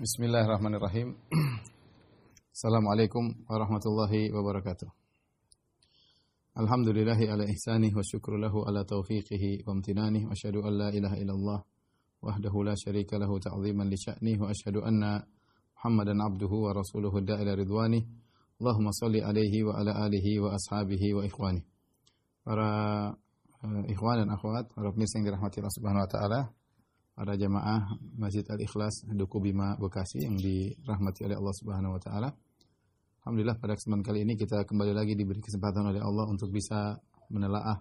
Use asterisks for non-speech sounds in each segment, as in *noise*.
بسم الله الرحمن الرحيم السلام عليكم ورحمة الله وبركاته الحمد لله على إحسانه وشكر له على توفيقه وامتنانه وأشهد أن لا إله إلا الله وحده لا شريك له تعظيما لشأنه وأشهد أن محمدا عبده ورسوله الداء إلى رضوانه اللهم صل عليه وعلى آله وأصحابه وإخوانه para ikhwan dan akhwat, para pemirsa yang dirahmati Allah Subhanahu wa taala, para jamaah Masjid Al-Ikhlas Duku Bima Bekasi yang dirahmati oleh Allah Subhanahu wa taala. Alhamdulillah pada kesempatan kali ini kita kembali lagi diberi kesempatan oleh Allah untuk bisa menelaah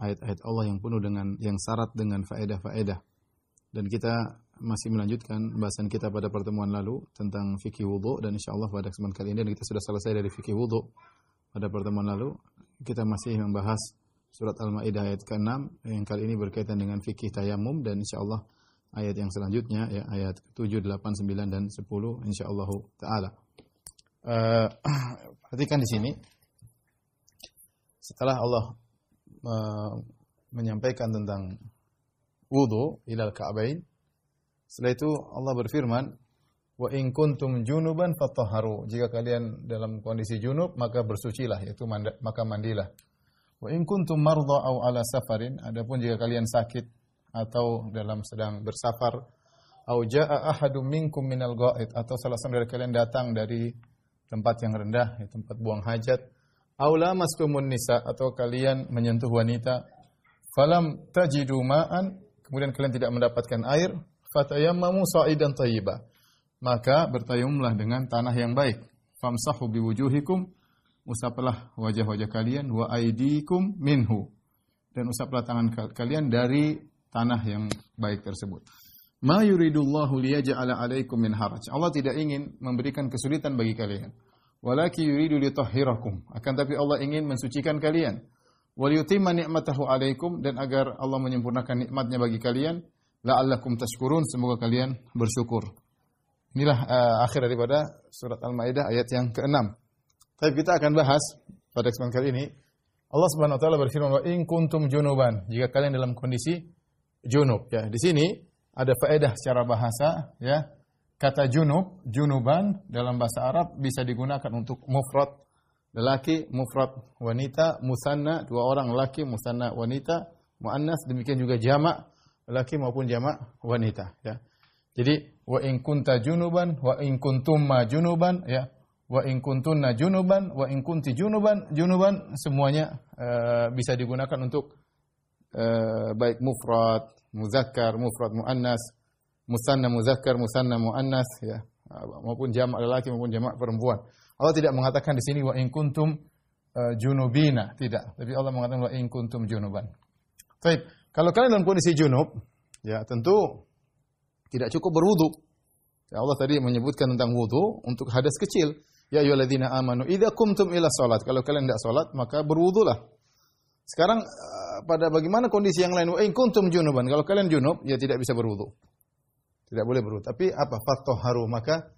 ayat-ayat Allah yang penuh dengan yang syarat dengan faedah-faedah. Dan kita masih melanjutkan bahasan kita pada pertemuan lalu tentang fikih wudhu dan insya Allah pada kesempatan kali ini dan kita sudah selesai dari fikih wudhu pada pertemuan lalu kita masih membahas surat Al-Maidah ayat ke-6 yang kali ini berkaitan dengan fikih tayamum dan insyaallah ayat yang selanjutnya ya ayat 7, 8, 9 dan 10 insyaallah taala. Uh, *clears throat* perhatikan di sini. Setelah Allah uh, menyampaikan tentang wudu ilal ka'bain setelah itu Allah berfirman wa in kuntum junuban fatahharu. Jika kalian dalam kondisi junub maka bersucilah yaitu maka mandilah Wa in kuntum marda au ala safarin, adapun jika kalian sakit atau dalam sedang bersafar, au jaa ahadum minkum minal ghaid atau salah seorang dari kalian datang dari tempat yang rendah, ya, tempat buang hajat, au lamastumun nisa atau kalian menyentuh wanita, falam tajidu ma'an, kemudian kalian tidak mendapatkan air, fatayammamu sa'idan thayyiba. Maka bertayamumlah dengan tanah yang baik. Famsahu biwujuhikum usaplah wajah-wajah kalian wa aidikum minhu dan usaplah tangan kalian dari tanah yang baik tersebut. Ma yuridullahu liyaj'ala 'alaikum min haraj. Allah tidak ingin memberikan kesulitan bagi kalian. Walaki yuridu litahhirakum. Akan tapi Allah ingin mensucikan kalian. Wal yutimma ni'matahu 'alaikum dan agar Allah menyempurnakan nikmatnya bagi kalian la'allakum tashkurun semoga kalian bersyukur. Inilah uh, akhir daripada surat Al-Maidah ayat yang ke-6. Tapi kita akan bahas pada kesempatan kali ini. Allah Subhanahu wa taala berfirman wa in kuntum junuban. Jika kalian dalam kondisi junub ya. Di sini ada faedah secara bahasa ya. Kata junub, junuban dalam bahasa Arab bisa digunakan untuk mufrad. Lelaki, mufrad. Wanita, musanna. Dua orang lelaki, musanna wanita, muannas demikian juga jamak lelaki maupun jamak wanita ya. Jadi wa in kunta junuban wa in kuntum ma junuban ya wa in kuntunna junuban wa in kunti junuban junuban semuanya uh, bisa digunakan untuk uh, baik mufrad muzakkar mufrad muannas musanna muzakkar musanna muannas ya. Maupun jamak lelaki maupun jamak perempuan. Allah tidak mengatakan di sini wa in kuntum uh, junubina. Tidak. Tapi Allah mengatakan wa in kuntum junuban. Baik, kalau kalian dalam kondisi junub ya tentu tidak cukup berwudu ya Allah tadi menyebutkan tentang wudu untuk hadas kecil Ya ayyuhalladzina amanu idza kumtum ila salat. Kalau kalian tidak salat maka berwudulah. Sekarang eh, pada bagaimana kondisi yang lain? In kuntum junuban. Kalau kalian junub ya tidak bisa berwudu. Tidak boleh berwudu. Tapi apa? Fattoharu maka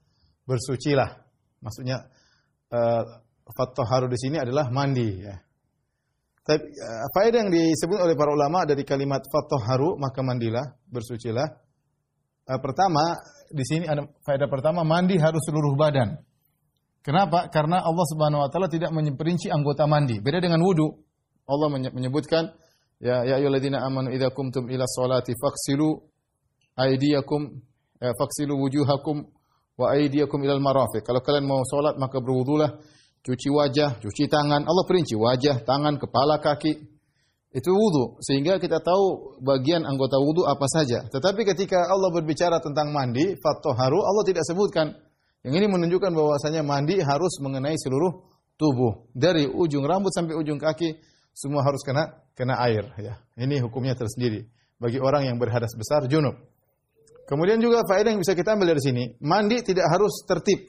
bersucilah. Maksudnya uh, fattoharu di sini adalah mandi ya. Tapi uh, faedah yang disebut oleh para ulama dari kalimat fattoharu maka mandilah, bersucilah. Uh, pertama di sini ada faedah pertama mandi harus seluruh badan. Kenapa? Karena Allah Subhanahu wa taala tidak memperinci anggota mandi. Beda dengan wudu. Allah menyebutkan ya ya ayyuhalladzina amanu idza kumtum ila sholati faghsilu aydiyakum ya, faghsilu wujuhakum wa aydiyakum ilal marafiq. Kalau kalian mau salat maka berwudulah, cuci wajah, cuci tangan. Allah perinci wajah, tangan, kepala, kaki. Itu wudu. Sehingga kita tahu bagian anggota wudu apa saja. Tetapi ketika Allah berbicara tentang mandi, fattoharu, Allah tidak sebutkan yang ini menunjukkan bahwasanya mandi harus mengenai seluruh tubuh dari ujung rambut sampai ujung kaki semua harus kena kena air ya. Ini hukumnya tersendiri bagi orang yang berhadas besar junub. Kemudian juga faedah yang bisa kita ambil dari sini, mandi tidak harus tertib.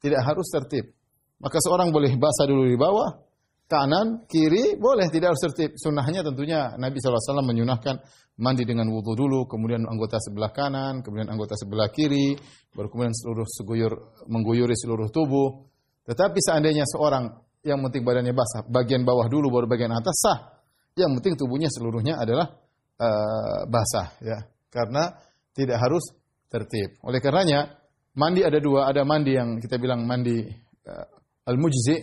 Tidak harus tertib. Maka seorang boleh basah dulu di bawah, kanan, kiri, boleh tidak harus tertib. Sunnahnya tentunya Nabi SAW menyunahkan mandi dengan wudhu dulu, kemudian anggota sebelah kanan, kemudian anggota sebelah kiri, baru kemudian seluruh seguyur mengguyuri seluruh tubuh. Tetapi seandainya seorang yang penting badannya basah, bagian bawah dulu baru bagian atas sah. Yang penting tubuhnya seluruhnya adalah uh, basah ya. Karena tidak harus tertib. Oleh karenanya, mandi ada dua, ada mandi yang kita bilang mandi uh, al-mujzi,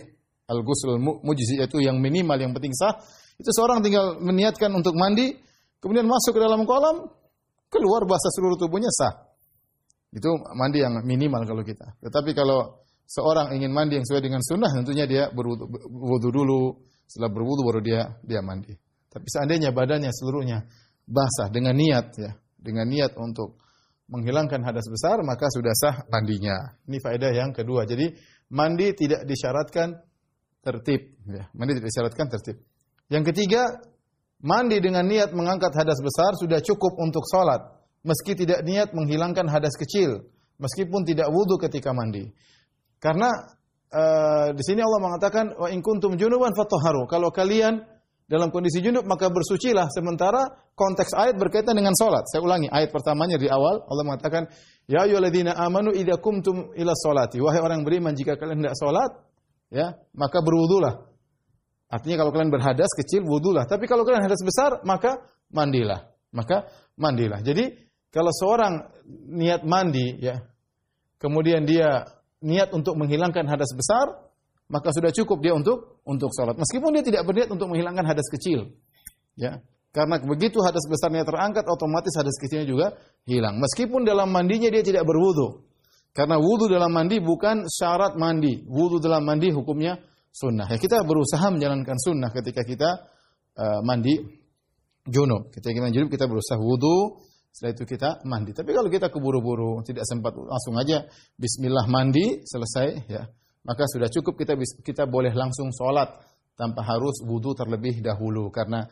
al-ghusl al-mujzi yaitu yang minimal yang penting sah. Itu seorang tinggal meniatkan untuk mandi, kemudian masuk ke dalam kolam, keluar basah seluruh tubuhnya sah. Itu mandi yang minimal kalau kita. Tetapi kalau seorang ingin mandi yang sesuai dengan sunnah, tentunya dia berwudu dulu. Setelah berwudu baru dia dia mandi. Tapi seandainya badannya seluruhnya basah dengan niat ya, dengan niat untuk menghilangkan hadas besar, maka sudah sah mandinya. Ini faedah yang kedua. Jadi mandi tidak disyaratkan tertib. Ya. Mandi tidak disyaratkan tertib. Yang ketiga, mandi dengan niat mengangkat hadas besar sudah cukup untuk sholat. Meski tidak niat menghilangkan hadas kecil. Meskipun tidak wudhu ketika mandi. Karena uh, di sini Allah mengatakan wa in kuntum junuban fatahharu. Kalau kalian dalam kondisi junub maka bersucilah sementara konteks ayat berkaitan dengan salat. Saya ulangi ayat pertamanya di awal Allah mengatakan ya ayyuhalladzina amanu idza kumtum ila salati. Wahai orang beriman jika kalian hendak salat ya maka berwudulah. Artinya kalau kalian berhadas kecil wudulah. Tapi kalau kalian hadas besar maka mandilah. Maka mandilah. Jadi kalau seorang niat mandi ya kemudian dia niat untuk menghilangkan hadas besar, maka sudah cukup dia untuk untuk sholat. Meskipun dia tidak berniat untuk menghilangkan hadas kecil, ya, karena begitu hadas besarnya terangkat, otomatis hadas kecilnya juga hilang. Meskipun dalam mandinya dia tidak berwudu, karena wudu dalam mandi bukan syarat mandi. Wudu dalam mandi hukumnya sunnah. Ya kita berusaha menjalankan sunnah ketika kita uh, mandi junub. Ketika kita junub kita berusaha wudu, setelah itu kita mandi. Tapi kalau kita keburu-buru, tidak sempat langsung aja bismillah mandi, selesai ya. Maka sudah cukup kita kita boleh langsung sholat tanpa harus wudhu terlebih dahulu karena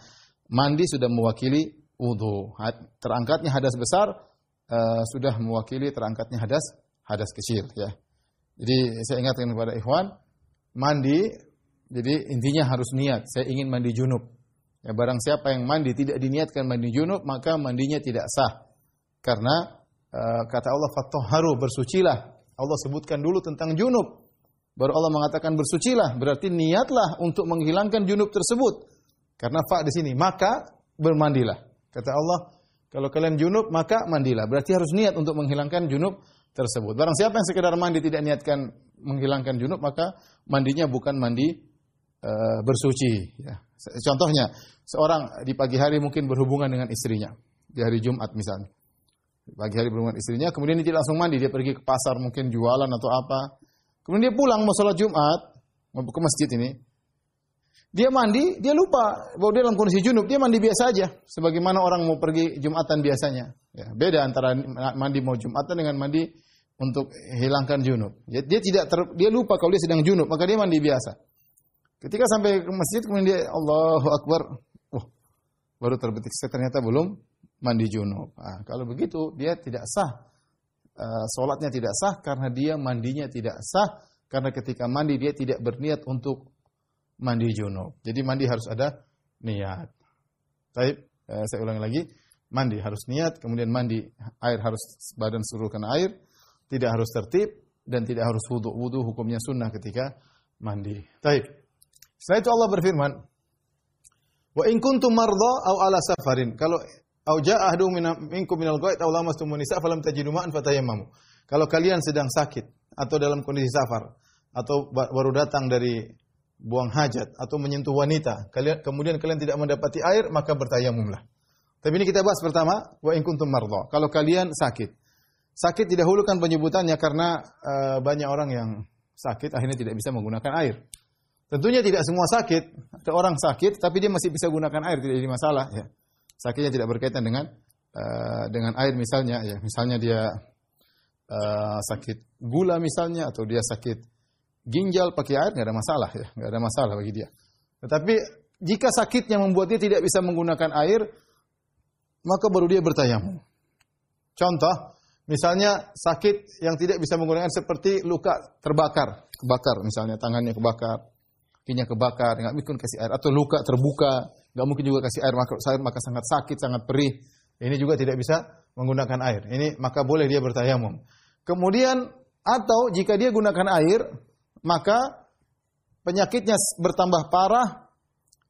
mandi sudah mewakili wudhu. Terangkatnya hadas besar uh, sudah mewakili terangkatnya hadas hadas kecil ya. Jadi saya ingatkan kepada ikhwan, mandi jadi intinya harus niat. Saya ingin mandi junub. Ya, barang siapa yang mandi tidak diniatkan mandi junub, maka mandinya tidak sah. Karena uh, kata Allah fattoharu bersucilah. Allah sebutkan dulu tentang junub. Baru Allah mengatakan bersucilah, berarti niatlah untuk menghilangkan junub tersebut. Karena fa di sini, maka bermandilah. Kata Allah, kalau kalian junub maka mandilah. Berarti harus niat untuk menghilangkan junub tersebut. Barang siapa yang sekedar mandi tidak niatkan menghilangkan junub, maka mandinya bukan mandi uh, bersuci. Ya. Contohnya, seorang di pagi hari mungkin berhubungan dengan istrinya di hari Jumat misalnya. Di pagi hari berhubungan istrinya, kemudian dia langsung mandi, dia pergi ke pasar mungkin jualan atau apa. Kemudian dia pulang mau sholat Jumat, mau ke masjid ini. Dia mandi, dia lupa bahwa dia dalam kondisi junub, dia mandi biasa aja, sebagaimana orang mau pergi Jumatan biasanya. Ya, beda antara mandi mau Jumatan dengan mandi untuk hilangkan junub. Dia, tidak ter, dia lupa kalau dia sedang junub, maka dia mandi biasa. Ketika sampai ke masjid kemudian dia Allahu Akbar. Oh, baru terbetik saya ternyata belum mandi junub. Nah, kalau begitu dia tidak sah. Uh, solatnya tidak sah karena dia mandinya tidak sah karena ketika mandi dia tidak berniat untuk mandi junub. Jadi mandi harus ada niat. Baik, uh, saya ulangi lagi. Mandi harus niat, kemudian mandi air harus badan seluruh kena air, tidak harus tertib dan tidak harus wudhu. Wudhu hukumnya sunnah ketika mandi. Baik. Setelah itu Allah berfirman, "Wa in kuntum marda aw ala safarin." Kalau au jaa ahadun minkum minal ghaid aw lamastum nisa falam tajidu ma'an fatayammamu. Kalau kalian sedang sakit atau dalam kondisi safar atau baru datang dari buang hajat atau menyentuh wanita, kalian kemudian kalian tidak mendapati air, maka bertayamumlah. Tapi ini kita bahas pertama, wa in kuntum marda. Kalau kalian sakit. Sakit didahulukan penyebutannya karena uh, banyak orang yang sakit akhirnya tidak bisa menggunakan air. Tentunya tidak semua sakit. Ada orang sakit tapi dia masih bisa gunakan air tidak jadi masalah ya. Sakitnya tidak berkaitan dengan uh, dengan air misalnya ya. Misalnya dia uh, sakit gula misalnya atau dia sakit ginjal pakai air nggak ada masalah ya, nggak ada masalah bagi dia. Tetapi jika sakitnya membuat dia tidak bisa menggunakan air, maka baru dia bertayamum. Contoh, misalnya sakit yang tidak bisa menggunakan seperti luka terbakar, kebakar misalnya tangannya kebakar, kakinya kebakar, nggak mungkin kasih air atau luka terbuka, nggak mungkin juga kasih air maka, maka sangat sakit, sangat perih. Ini juga tidak bisa menggunakan air. Ini maka boleh dia bertayamum. Kemudian atau jika dia gunakan air, maka penyakitnya bertambah parah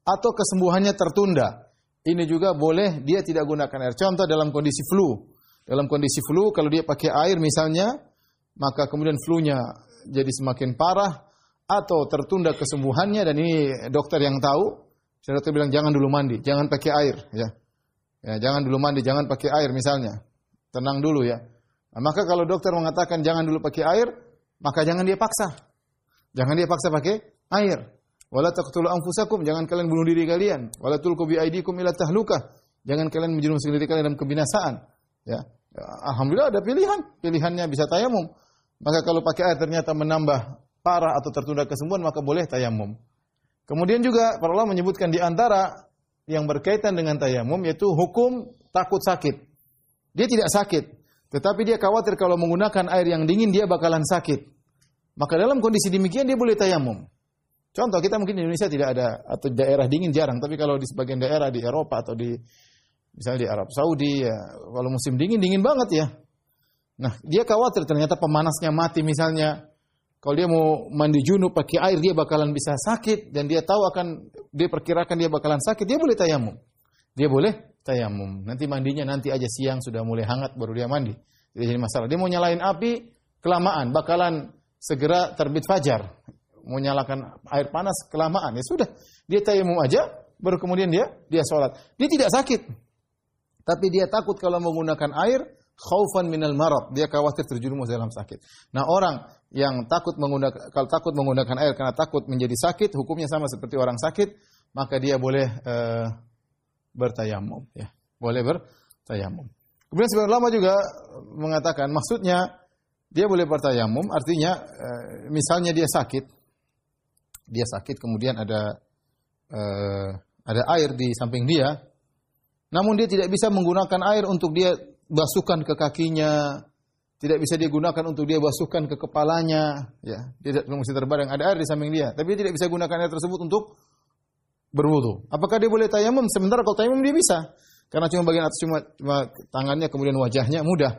atau kesembuhannya tertunda. Ini juga boleh dia tidak gunakan air. Contoh dalam kondisi flu. Dalam kondisi flu, kalau dia pakai air misalnya, maka kemudian flu-nya jadi semakin parah atau tertunda kesembuhannya dan ini dokter yang tahu. Dokter bilang jangan dulu mandi, jangan pakai air, ya. Ya, jangan dulu mandi, jangan pakai air misalnya. Tenang dulu ya. Nah, maka kalau dokter mengatakan jangan dulu pakai air, maka jangan dia paksa. Jangan dia paksa pakai air. Wala taqtulu anfusakum, jangan kalian bunuh diri kalian. Wala tulqu bi aidikum ila tahlukah. Jangan kalian menjerumuskan diri kalian dalam kebinasaan. Ya. Alhamdulillah ada pilihan. Pilihannya bisa tayamum. Maka kalau pakai air ternyata menambah parah atau tertunda kesembuhan maka boleh tayamum. Kemudian juga para ulama menyebutkan di antara yang berkaitan dengan tayamum yaitu hukum takut sakit. Dia tidak sakit, tetapi dia khawatir kalau menggunakan air yang dingin dia bakalan sakit. Maka dalam kondisi demikian dia boleh tayamum. Contoh kita mungkin di Indonesia tidak ada atau daerah dingin jarang, tapi kalau di sebagian daerah di Eropa atau di misalnya di Arab Saudi ya kalau musim dingin dingin banget ya. Nah, dia khawatir ternyata pemanasnya mati misalnya. Kalau dia mau mandi junub pakai air dia bakalan bisa sakit dan dia tahu akan dia perkirakan dia bakalan sakit, dia boleh tayamum. Dia boleh tayamum. Nanti mandinya nanti aja siang sudah mulai hangat baru dia mandi. Tidak jadi masalah. Dia mau nyalain api kelamaan bakalan segera terbit fajar. Mau nyalakan air panas kelamaan ya sudah. Dia tayamum aja baru kemudian dia dia sholat. Dia tidak sakit. Tapi dia takut kalau menggunakan air khaufan minal marad, dia khawatir terjerumus dalam sakit. Nah, orang yang takut menggunakan kalau takut menggunakan air karena takut menjadi sakit, hukumnya sama seperti orang sakit, maka dia boleh uh, bertayamum ya. Boleh bertayamum. Kemudian sebagian ulama juga mengatakan maksudnya dia boleh bertayamum artinya uh, misalnya dia sakit dia sakit kemudian ada uh, ada air di samping dia namun dia tidak bisa menggunakan air untuk dia basuhkan ke kakinya, tidak bisa digunakan untuk dia basuhkan ke kepalanya, ya. Dia tidak mesti terbareng ada air di samping dia, tapi dia tidak bisa gunakan air tersebut untuk berwudu. Apakah dia boleh tayamum? Sementara kalau tayamum dia bisa. Karena cuma bagian atas cuma, cuma tangannya kemudian wajahnya mudah.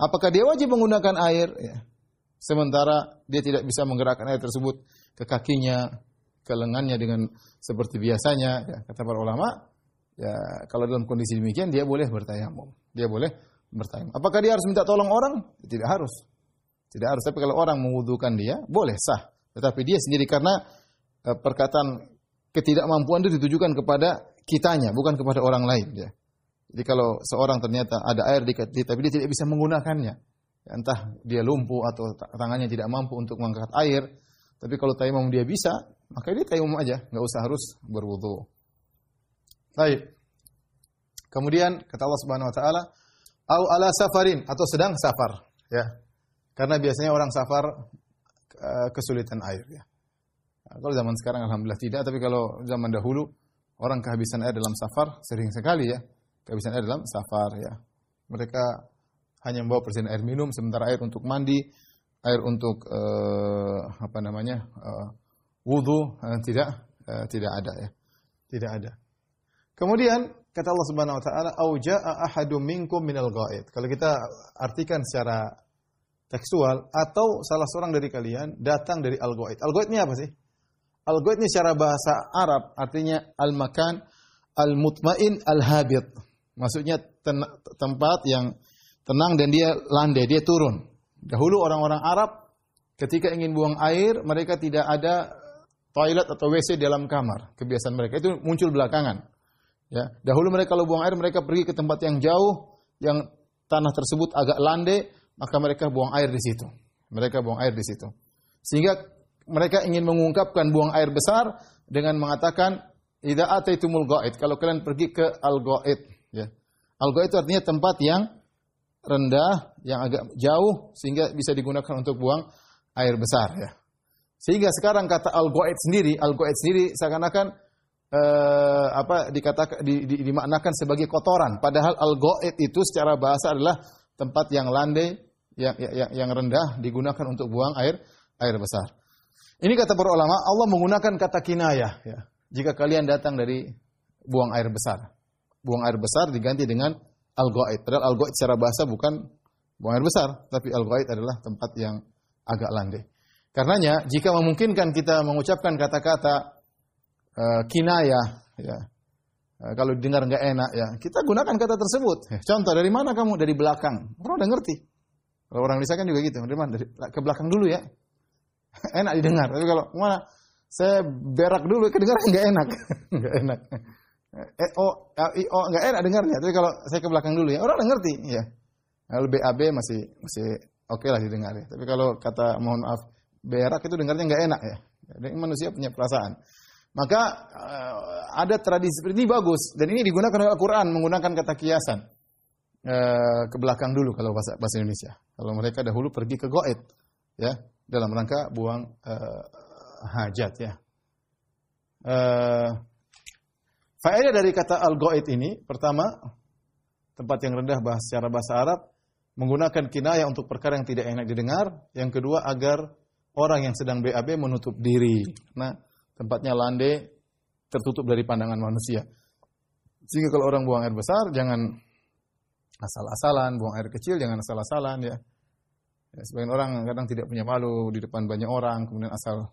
Apakah dia wajib menggunakan air? Ya. Sementara dia tidak bisa menggerakkan air tersebut ke kakinya, ke lengannya dengan seperti biasanya. Ya, kata para ulama, Ya, kalau dalam kondisi demikian dia boleh bertayamum. Dia boleh bertayamum. Apakah dia harus minta tolong orang? Tidak harus. Tidak harus. Tapi kalau orang mewudukan dia, boleh sah. Tetapi dia sendiri karena e, perkataan ketidakmampuan itu ditujukan kepada kitanya, bukan kepada orang lain. Ya. Jadi kalau seorang ternyata ada air di tapi dia tidak bisa menggunakannya, ya, entah dia lumpuh atau tangannya tidak mampu untuk mengangkat air, tapi kalau tayamum dia bisa, maka dia tayamum aja, nggak usah harus berwudu. Baik. Kemudian kata Allah Subhanahu wa taala, au ala safarin atau sedang safar, ya. Karena biasanya orang safar uh, kesulitan air, ya. Nah, kalau zaman sekarang alhamdulillah tidak, tapi kalau zaman dahulu orang kehabisan air dalam safar sering sekali ya. Kehabisan air dalam safar ya. Mereka hanya membawa persediaan air minum sementara air untuk mandi, air untuk uh, apa namanya? Uh, wudu uh, tidak uh, tidak ada ya. Tidak ada. Kemudian kata Allah Subhanahu wa taala, "Au jaa ahadum minkum minal ghaid." Kalau kita artikan secara tekstual atau salah seorang dari kalian datang dari al-ghaid. Al-ghaid ini apa sih? Al-ghaid ini secara bahasa Arab artinya al-makan al-mutmain al-habit. Maksudnya tempat yang tenang dan dia landai, dia turun. Dahulu orang-orang Arab ketika ingin buang air, mereka tidak ada toilet atau WC dalam kamar. Kebiasaan mereka itu muncul belakangan. Ya, dahulu mereka kalau buang air mereka pergi ke tempat yang jauh yang tanah tersebut agak landai, maka mereka buang air di situ. Mereka buang air di situ. Sehingga mereka ingin mengungkapkan buang air besar dengan mengatakan idza ataitumul ghaid. Kalau kalian pergi ke al-ghaid, ya. Al-ghaid itu artinya tempat yang rendah, yang agak jauh sehingga bisa digunakan untuk buang air besar, ya. Sehingga sekarang kata al-ghaid sendiri, al-ghaid sendiri seakan-akan eh, apa dikatakan di, di, dimaknakan sebagai kotoran padahal al-ghaid itu secara bahasa adalah tempat yang landai yang, yang yang rendah digunakan untuk buang air air besar. Ini kata para ulama Allah menggunakan kata kinayah ya. Jika kalian datang dari buang air besar. Buang air besar diganti dengan al-ghaid. Padahal al-ghaid secara bahasa bukan buang air besar, tapi al-ghaid adalah tempat yang agak landai. Karenanya jika memungkinkan kita mengucapkan kata-kata uh, kinayah ya Uh, kalau dengar nggak enak ya, kita gunakan kata tersebut. Eh, contoh dari mana kamu? Dari belakang. Orang udah ngerti. Kalau orang Indonesia kan juga gitu. Dari mana? Dari ke belakang dulu ya. *laughs* enak didengar. Tapi kalau mana? Saya berak dulu, kedengaran nggak enak. *laughs* nggak enak. Eh, oh, oh, nggak enak dengarnya. Tapi kalau saya ke belakang dulu ya, orang udah ngerti. Ya. Kalau BAB masih masih oke okay lah didengar ya. Tapi kalau kata mohon maaf berak itu dengarnya nggak enak ya. Jadi manusia punya perasaan. Maka uh, ada tradisi seperti ini bagus dan ini digunakan oleh Al-Qur'an menggunakan kata kiasan. Uh, ke belakang dulu kalau bahasa, bahasa Indonesia. Kalau mereka dahulu pergi ke goet ya dalam rangka buang uh, hajat ya. Uh, faedah dari kata al-goet ini pertama tempat yang rendah bahasa secara bahasa Arab menggunakan kinayah untuk perkara yang tidak enak didengar. Yang kedua agar orang yang sedang BAB menutup diri. Nah, tempatnya landai tertutup dari pandangan manusia. Sehingga kalau orang buang air besar jangan asal-asalan, buang air kecil jangan asal-asalan ya. ya. Sebagian orang kadang tidak punya malu di depan banyak orang, kemudian asal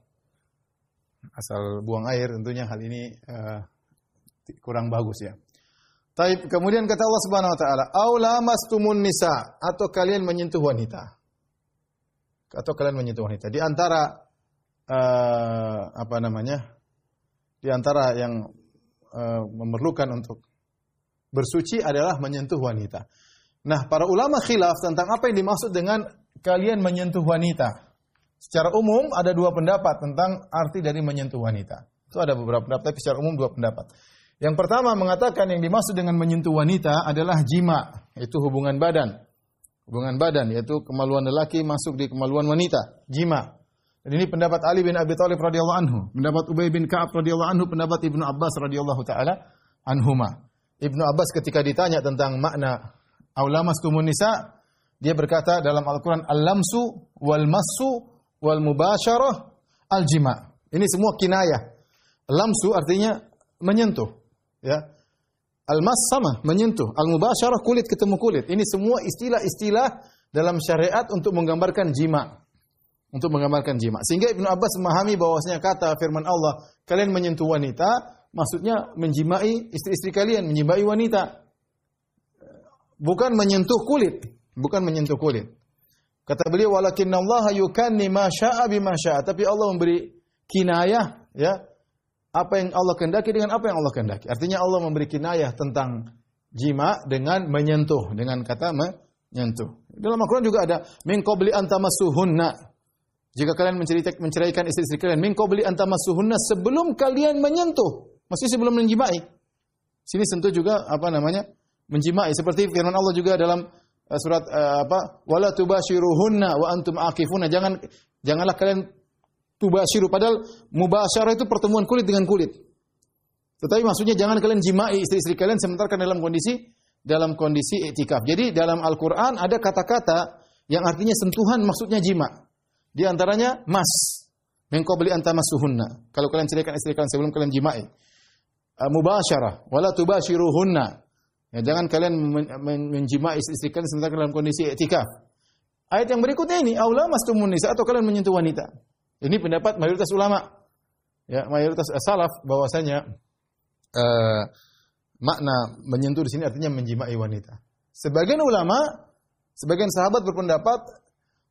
asal buang air. Tentunya hal ini uh, kurang bagus ya. Taib. Kemudian kata Allah Subhanahu wa taala, "Aula mastumun nisa" atau kalian menyentuh wanita. Atau kalian menyentuh wanita. Di antara uh, apa namanya? Di antara yang uh, memerlukan untuk bersuci adalah menyentuh wanita. Nah, para ulama khilaf tentang apa yang dimaksud dengan kalian menyentuh wanita. Secara umum ada dua pendapat tentang arti dari menyentuh wanita. Itu ada beberapa pendapat, tapi secara umum dua pendapat. Yang pertama mengatakan yang dimaksud dengan menyentuh wanita adalah jima, itu hubungan badan. Hubungan badan yaitu kemaluan lelaki masuk di kemaluan wanita, jima. Dan ini pendapat Ali bin Abi Thalib radhiyallahu anhu, pendapat Ubay bin Ka'ab radhiyallahu anhu, pendapat Ibnu Abbas radhiyallahu taala anhuma. Ibnu Abbas ketika ditanya tentang makna aulamas nisa, dia berkata dalam Al-Qur'an al-lamsu wal massu wal mubasyarah al-jima. Ini semua kinayah. Lamsu artinya menyentuh. Ya. Al-mas sama, menyentuh. Al-mubasyarah kulit ketemu kulit. Ini semua istilah-istilah dalam syariat untuk menggambarkan jima. Untuk menggambarkan jima. Sehingga Ibnu Abbas memahami bahwasanya kata firman Allah, kalian menyentuh wanita, maksudnya menjimai istri-istri kalian, menjimai wanita. Bukan menyentuh kulit, bukan menyentuh kulit. Kata beliau walakinna Allah yukanni ma syaa bima tapi Allah memberi kinayah ya apa yang Allah kehendaki dengan apa yang Allah kehendaki. Artinya Allah memberi kinayah tentang jima dengan menyentuh dengan kata menyentuh. Dalam Al-Qur'an juga ada min qabli antamasuhunna. Jika kalian menceraikan istri-istri kalian min qabli antamasuhunna sebelum kalian menyentuh, masih sebelum menjimai. Sini sentuh juga apa namanya? menjimai seperti firman Allah juga dalam uh, surat uh, apa? wala tubashiruhunna wa antum aqifuna. Jangan janganlah kalian tubasyiru padahal mubasyarah itu pertemuan kulit dengan kulit. Tetapi maksudnya jangan kalian jimai istri-istri kalian sementara kan dalam kondisi dalam kondisi iktikaf. Jadi dalam Al-Qur'an ada kata-kata yang artinya sentuhan maksudnya jima. Di antaranya mas. Mengkau beli antamasuhunna. Kalau kalian ceraikan istri kalian sebelum kalian jimai. Uh, mubasyarah. Wala tubasyiruhunna. Ya, jangan kalian menjimai istri-istri kalian sementara dalam kondisi iktikaf. Ayat yang berikutnya ini, aula mastumun nisa atau kalian menyentuh wanita. Ini pendapat mayoritas ulama. Ya, mayoritas salaf bahwasanya uh, makna menyentuh di sini artinya menjimai wanita. Sebagian ulama, sebagian sahabat berpendapat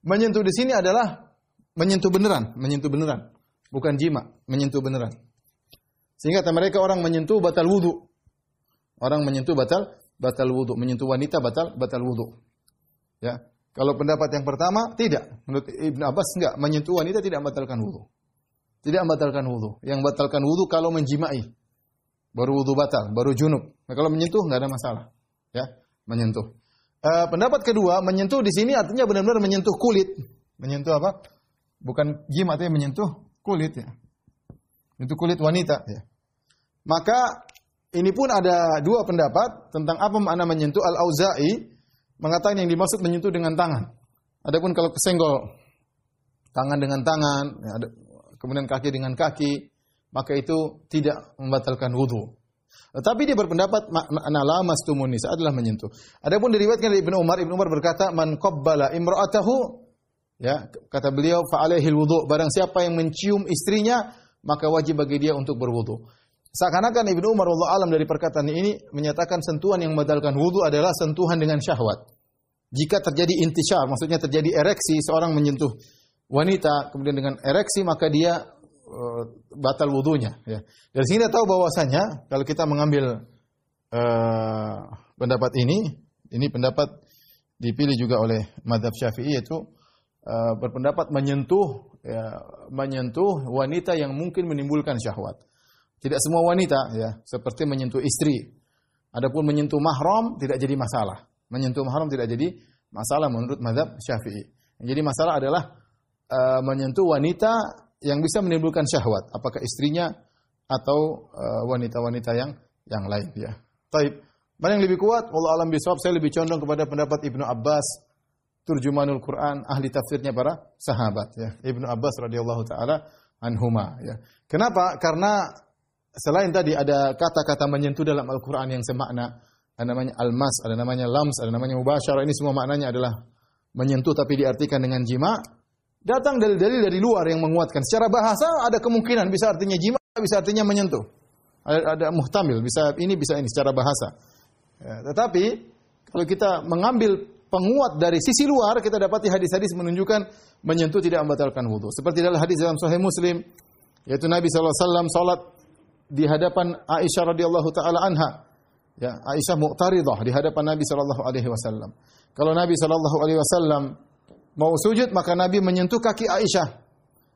menyentuh di sini adalah menyentuh beneran, menyentuh beneran, bukan jima, menyentuh beneran. Sehingga kata mereka orang menyentuh batal wudu. Orang menyentuh batal batal wudu, menyentuh wanita batal batal wudu. Ya. Kalau pendapat yang pertama, tidak. Menurut Ibn Abbas, enggak. Menyentuh wanita tidak membatalkan wudhu. Tidak membatalkan wudhu. Yang membatalkan wudhu kalau menjimai. Baru wudhu batal, baru junub. Nah, kalau menyentuh, enggak ada masalah. Ya, menyentuh. Uh, pendapat kedua, menyentuh di sini artinya benar-benar menyentuh kulit. Menyentuh apa? Bukan jim artinya menyentuh kulit ya. Menyentuh kulit wanita ya. Maka ini pun ada dua pendapat tentang apa makna menyentuh Al-Auza'i mengatakan yang dimaksud menyentuh dengan tangan. Adapun kalau kesenggol tangan dengan tangan, ya, kemudian kaki dengan kaki, maka itu tidak membatalkan wudhu. Tetapi dia berpendapat makna lama nisa adalah menyentuh. Adapun diriwayatkan dari Ibnu Umar, Ibnu Umar berkata, "Man qabbala imra'atahu" ya, kata beliau, "fa wudu." Barang siapa yang mencium istrinya, maka wajib bagi dia untuk berwudu. seakan-akan Ibnu Umar Allah alam dari perkataan ini menyatakan sentuhan yang membatalkan wudu adalah sentuhan dengan syahwat. Jika terjadi intisyar, maksudnya terjadi ereksi, seorang menyentuh wanita kemudian dengan ereksi maka dia uh, batal wudunya ya. Dari sini kita tahu bahwasanya kalau kita mengambil uh, pendapat ini, ini pendapat dipilih juga oleh madhab syafi'i yaitu uh, berpendapat menyentuh ya, menyentuh wanita yang mungkin menimbulkan syahwat. Tidak semua wanita ya, seperti menyentuh istri. Adapun menyentuh mahram tidak jadi masalah. Menyentuh mahram tidak jadi masalah menurut madhab syafi'i. Yang jadi masalah adalah uh, menyentuh wanita yang bisa menimbulkan syahwat, apakah istrinya atau wanita-wanita uh, yang yang lain ya. Taib. Mana yang lebih kuat? Allah alam bisawab. Saya lebih condong kepada pendapat Ibnu Abbas, turjumanul Quran, ahli tafsirnya para sahabat ya. Ibnu Abbas radhiyallahu taala anhuma ya. Kenapa? Karena selain tadi ada kata-kata menyentuh dalam Al-Qur'an yang semakna, ada namanya almas, ada namanya lams, ada namanya mubasyarah. Ini semua maknanya adalah menyentuh tapi diartikan dengan jima. Datang dalil-dalil dari luar yang menguatkan. Secara bahasa ada kemungkinan bisa artinya jima, bisa artinya menyentuh. Ada, ada muhtamil, bisa ini bisa ini secara bahasa. Ya, tetapi kalau kita mengambil penguat dari sisi luar, kita dapati hadis-hadis menunjukkan menyentuh tidak membatalkan wudhu. Seperti dalam hadis dalam Sahih Muslim, yaitu Nabi SAW salat di hadapan Aisyah radhiyallahu taala anha. Ya, Aisyah muqtaridah di hadapan Nabi sallallahu alaihi wasallam. Kalau Nabi sallallahu alaihi wasallam mau sujud, maka Nabi menyentuh kaki Aisyah.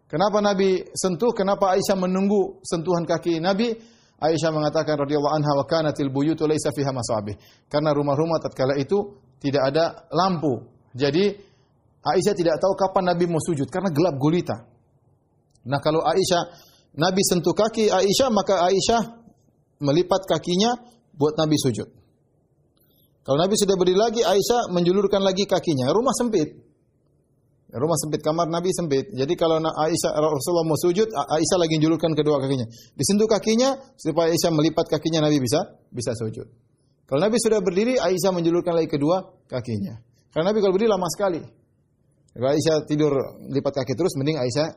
Kenapa Nabi sentuh? Kenapa Aisyah menunggu sentuhan kaki Nabi? Aisyah mengatakan radhiyallahu anha wa kanatil buyutu laisa fiha masabih. Karena rumah-rumah tatkala itu tidak ada lampu. Jadi Aisyah tidak tahu kapan Nabi mau sujud karena gelap gulita. Nah, kalau Aisyah Nabi sentuh kaki Aisyah, maka Aisyah melipat kakinya buat Nabi sujud. Kalau Nabi sudah berdiri lagi, Aisyah menjulurkan lagi kakinya. Rumah sempit. Rumah sempit, kamar Nabi sempit. Jadi kalau Aisyah Rasulullah mau sujud, Aisyah lagi julurkan kedua kakinya. Disentuh kakinya supaya Aisyah melipat kakinya Nabi bisa bisa sujud. Kalau Nabi sudah berdiri, Aisyah menjulurkan lagi kedua kakinya. Karena Nabi kalau berdiri lama sekali. Kalau Aisyah tidur lipat kaki terus, mending Aisyah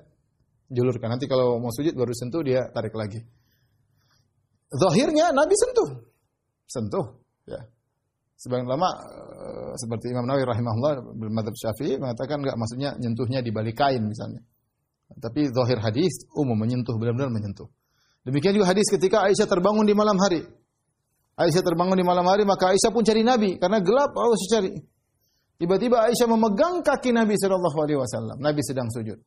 julurkan. Nanti kalau mau sujud baru sentuh dia tarik lagi. Zahirnya Nabi sentuh. Sentuh, ya. Sebagian lama uh, seperti Imam Nawawi rahimahullah bermadhab Syafi'i mengatakan enggak maksudnya nyentuhnya di balik kain misalnya. Tapi zahir hadis umum menyentuh benar-benar menyentuh. Demikian juga hadis ketika Aisyah terbangun di malam hari. Aisyah terbangun di malam hari maka Aisyah pun cari Nabi karena gelap harus cari. Tiba-tiba Aisyah memegang kaki Nabi sallallahu alaihi wasallam. Nabi sedang sujud.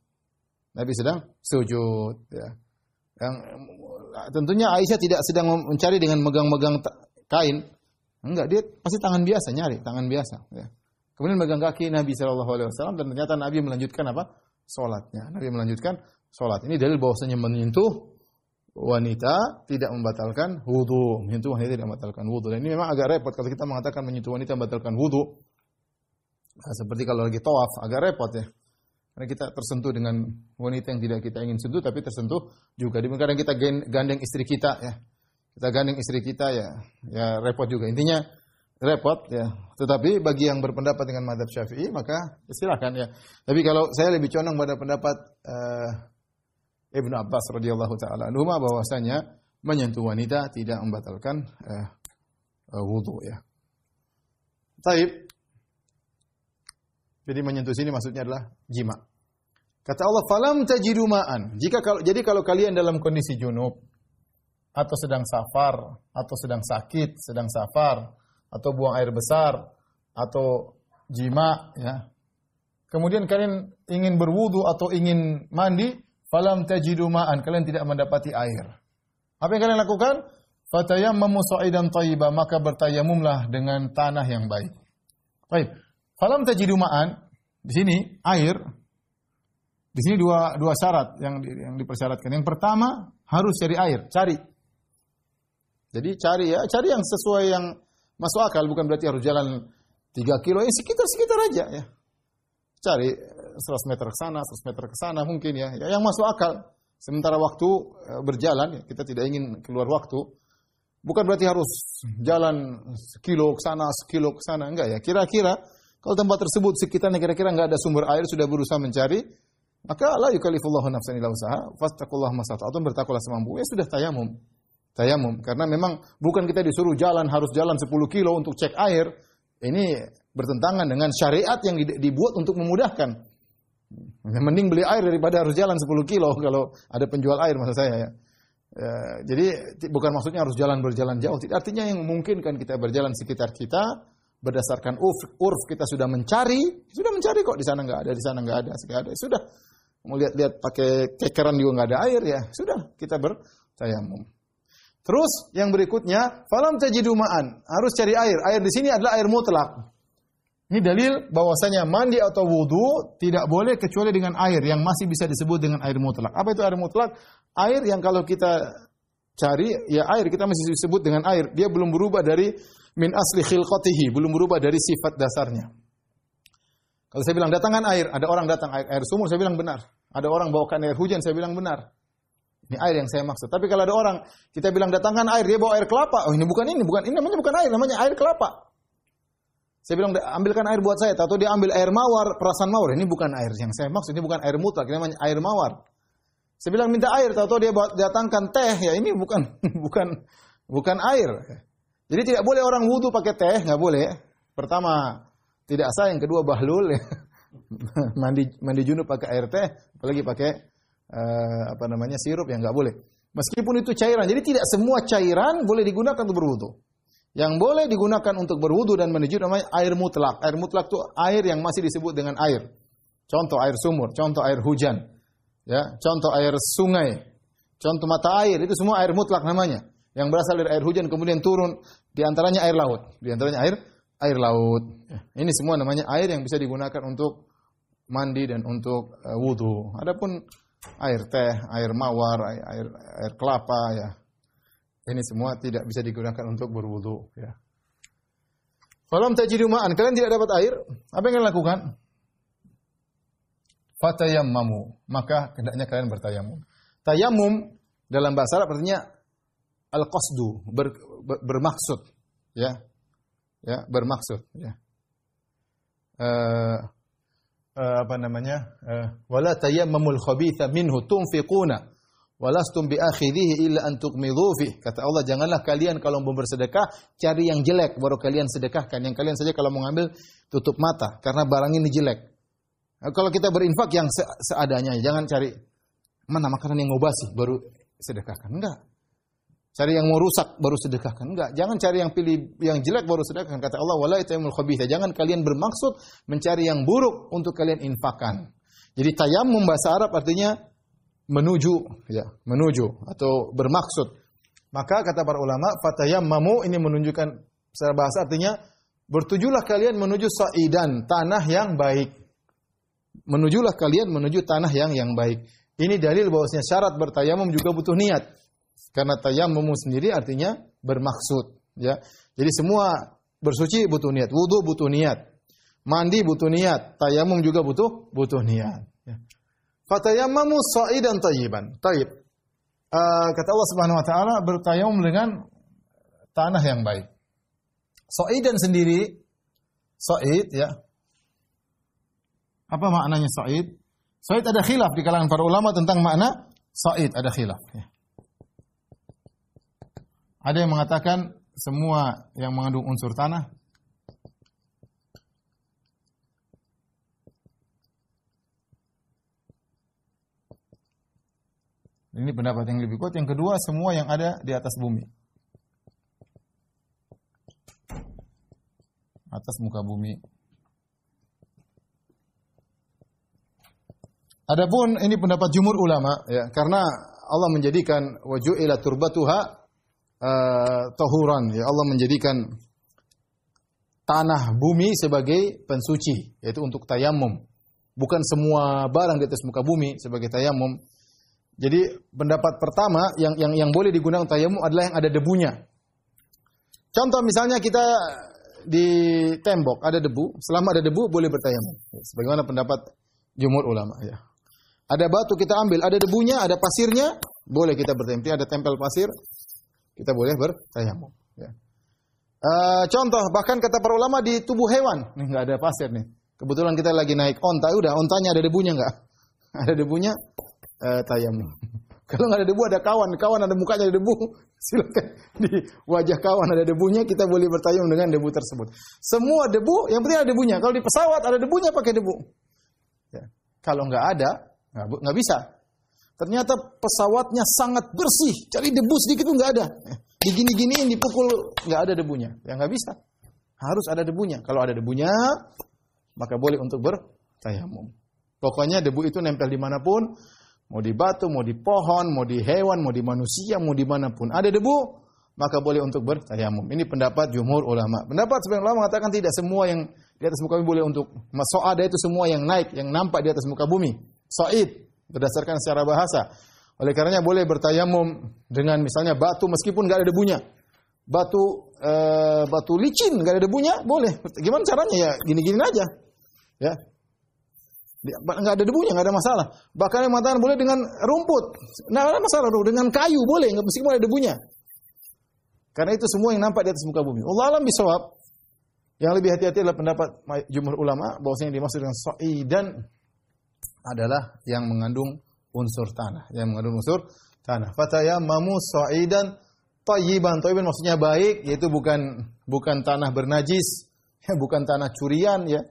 Nabi sedang sujud ya. Yang tentunya Aisyah tidak sedang mencari dengan megang-megang kain, Enggak, dia pasti tangan biasa nyari, tangan biasa. Ya. Kemudian megang kaki Nabi Shallallahu Alaihi Wasallam dan ternyata Nabi melanjutkan apa? Sholatnya. Nabi melanjutkan sholat. Ini dalil bahwasanya menyentuh wanita tidak membatalkan wudhu. Menyentuh wanita tidak membatalkan wudhu. Dan ini memang agak repot kalau kita mengatakan menyentuh wanita membatalkan wudhu. Nah, seperti kalau lagi tawaf, agak repot ya. Karena kita tersentuh dengan wanita yang tidak kita ingin sentuh, tapi tersentuh juga. Kadang kita gandeng istri kita ya kita gandeng istri kita ya ya repot juga. Intinya repot ya. Tetapi bagi yang berpendapat dengan madhab syafi'i maka silakan ya. Tapi kalau saya lebih condong pada pendapat uh, Ibnu Abbas radhiyallahu taala anhu bahwasanya menyentuh wanita tidak membatalkan uh, uh, wudhu ya. Taib. Jadi menyentuh sini maksudnya adalah jima. Kata Allah, "Falam tajidu ma'an." Jika kalau jadi kalau kalian dalam kondisi junub, atau sedang safar, atau sedang sakit, sedang safar, atau buang air besar, atau jima, ya. Kemudian kalian ingin berwudu atau ingin mandi, falam tajidu ma'an, kalian tidak mendapati air. Apa yang kalian lakukan? Fatayammamu sa'idan thayyiba, maka bertayamumlah dengan tanah yang baik. Baik. Falam tajidu ma'an, di sini air di sini dua dua syarat yang yang dipersyaratkan. Yang pertama harus cari air, cari. Jadi cari ya, cari yang sesuai yang masuk akal, bukan berarti harus jalan 3 kilo, ya sekitar-sekitar aja ya. Cari 100 meter ke sana, 100 meter ke sana mungkin ya, ya yang masuk akal. Sementara waktu eh, berjalan, ya, kita tidak ingin keluar waktu. Bukan berarti harus jalan sekilo ke sana, sekilo ke sana, enggak ya. Kira-kira kalau tempat tersebut sekitarnya kira-kira enggak ada sumber air, sudah berusaha mencari, maka la yukallifullahu nafsan illa usaha, fastaqullaha masata'tum bertakwalah semampu. Ya sudah tayamum. tayamum karena memang bukan kita disuruh jalan harus jalan 10 kilo untuk cek air. Ini bertentangan dengan syariat yang dibuat untuk memudahkan. Mending beli air daripada harus jalan 10 kilo *laughs* kalau ada penjual air maksud saya ya. ya jadi bukan maksudnya harus jalan berjalan jauh. Artinya yang memungkinkan kita berjalan sekitar kita berdasarkan urf, urf kita sudah mencari, sudah mencari kok di sana nggak ada, di sana nggak ada, nggak ada. Sudah mau lihat-lihat pakai kekeran juga nggak ada air ya, sudah kita bertayamum. Terus yang berikutnya, falam tajidu ma'an, harus cari air. Air di sini adalah air mutlak. Ini dalil bahwasanya mandi atau wudhu tidak boleh kecuali dengan air yang masih bisa disebut dengan air mutlak. Apa itu air mutlak? Air yang kalau kita cari, ya air kita masih disebut dengan air. Dia belum berubah dari min asli khilqatihi, belum berubah dari sifat dasarnya. Kalau saya bilang datangan air, ada orang datang air, air sumur, saya bilang benar. Ada orang bawakan air hujan, saya bilang benar. Ini air yang saya maksud. Tapi kalau ada orang kita bilang datangkan air, dia bawa air kelapa. Oh ini bukan ini, bukan ini namanya bukan air, namanya air kelapa. Saya bilang ambilkan air buat saya, atau dia ambil air mawar, perasaan mawar. Ini bukan air yang saya maksud, ini bukan air mutlak, ini namanya air mawar. Saya bilang minta air, atau dia datangkan teh, ya ini bukan *laughs* bukan bukan air. Jadi tidak boleh orang wudhu pakai teh, nggak boleh. Pertama tidak sah, yang kedua bahlul. *laughs* Mandi mandi junub pakai air teh, apalagi pakai uh, apa namanya sirup yang nggak boleh. Meskipun itu cairan, jadi tidak semua cairan boleh digunakan untuk berwudhu. Yang boleh digunakan untuk berwudu dan menuju namanya air mutlak. Air mutlak itu air yang masih disebut dengan air. Contoh air sumur, contoh air hujan, ya, contoh air sungai, contoh mata air itu semua air mutlak namanya. Yang berasal dari air hujan kemudian turun di antaranya air laut, di antaranya air air laut. Ya, ini semua namanya air yang bisa digunakan untuk mandi dan untuk uh, wudhu. Adapun air teh, air mawar, air, air, air kelapa ya, ini semua tidak bisa digunakan untuk berwudu. Ya. Falam tajidu ma'an. Kalian tidak dapat air. Apa yang kalian lakukan? Fatayammamu. Maka hendaknya kalian bertayamum. Tayamum dalam bahasa Arab artinya al-qasdu. Ber, ber, bermaksud. Ya. Ya, bermaksud. Ya. Uh, uh, apa namanya? Uh, wala tayammamul khabitha minhu tunfiquna Walastum bi akhidhihi illa an tuqmidhu. Kata Allah, janganlah kalian kalau mau bersedekah cari yang jelek baru kalian sedekahkan. Yang kalian saja kalau mau ngambil tutup mata karena barang ini jelek. Nah, kalau kita berinfak yang se seadanya, jangan cari mana makanan yang mau basi baru sedekahkan. Enggak. Cari yang mau rusak baru sedekahkan. Enggak. Jangan cari yang pilih yang jelek baru sedekahkan. Kata Allah, wala itaimul khabitha. Jangan kalian bermaksud mencari yang buruk untuk kalian infakkan. Jadi tayamum bahasa Arab artinya menuju ya, menuju atau bermaksud. Maka kata para ulama, fatayammamu ini menunjukkan secara bahasa artinya bertujulah kalian menuju sa'idan, tanah yang baik. Menujulah kalian menuju tanah yang yang baik. Ini dalil bahwasanya syarat bertayamum juga butuh niat. Karena tayamum sendiri artinya bermaksud, ya. Jadi semua bersuci butuh niat, wudu butuh niat, mandi butuh niat, tayamum juga butuh butuh niat. Ya. Fatayammamu sa'idan tayyiban. Tayyib. Uh, kata Allah Subhanahu wa taala bertayamum dengan tanah yang baik. Sa'idan sendiri sa'id ya. Apa maknanya sa'id? Sa'id ada khilaf di kalangan para ulama tentang makna sa'id, ada khilaf ya. Ada yang mengatakan semua yang mengandung unsur tanah Ini pendapat yang lebih kuat. Yang kedua, semua yang ada di atas bumi. Atas muka bumi. Adapun ini pendapat jumur ulama ya, karena Allah menjadikan ila turbatuha uh, tahuran ya Allah menjadikan tanah bumi sebagai pensuci yaitu untuk tayamum. Bukan semua barang di atas muka bumi sebagai tayamum jadi pendapat pertama yang yang yang boleh digunakan tayamum adalah yang ada debunya. Contoh misalnya kita di tembok ada debu, selama ada debu boleh bertayamum. Sebagaimana pendapat jumhur ulama ya. Ada batu kita ambil, ada debunya, ada pasirnya, boleh kita bertayamum. Ada tempel pasir, kita boleh bertayamum. Ya. Uh, contoh bahkan kata para ulama di tubuh hewan, nih nggak ada pasir nih. Kebetulan kita lagi naik onta, udah ontanya ada debunya nggak? *laughs* Ada debunya, uh, tayamum. *laughs* Kalau nggak ada debu ada kawan, kawan ada mukanya ada debu, *laughs* silakan di wajah kawan ada debunya kita boleh bertayam dengan debu tersebut. Semua debu yang penting ada debunya. Kalau di pesawat ada debunya pakai debu. Ya. Kalau nggak ada nggak bisa. Ternyata pesawatnya sangat bersih, cari debu sedikit pun nggak ada. Digini-giniin dipukul nggak ada debunya, ya nggak bisa. Harus ada debunya. Kalau ada debunya, maka boleh untuk bertayamum. Pokoknya debu itu nempel di mana pun, mau di batu, mau di pohon, mau di hewan, mau di manusia, mau di mana pun. Ada debu, maka boleh untuk bertayamum. Ini pendapat jumhur ulama. Pendapat sebagian ulama mengatakan tidak semua yang di atas muka bumi boleh untuk ada itu semua yang naik, yang nampak di atas muka bumi. Soid berdasarkan secara bahasa. Oleh karenanya boleh bertayamum dengan misalnya batu meskipun nggak ada debunya. Batu e, batu licin nggak ada debunya boleh. Gimana caranya ya gini-gini aja. Ya, Nggak ada debunya, nggak ada masalah. Bahkan yang mengatakan boleh dengan rumput. Nggak ada masalah, dengan kayu boleh, mesti ada debunya. Karena itu semua yang nampak di atas muka bumi. Allah alam bisawab. Yang lebih hati-hati adalah pendapat jumhur ulama bahwasanya yang dimaksud dengan dan adalah yang mengandung unsur tanah, yang mengandung unsur tanah. Fatayammamu sa'idan tayyiban. Tayyiban maksudnya baik, yaitu bukan bukan tanah bernajis, *laughs* bukan tanah curian ya,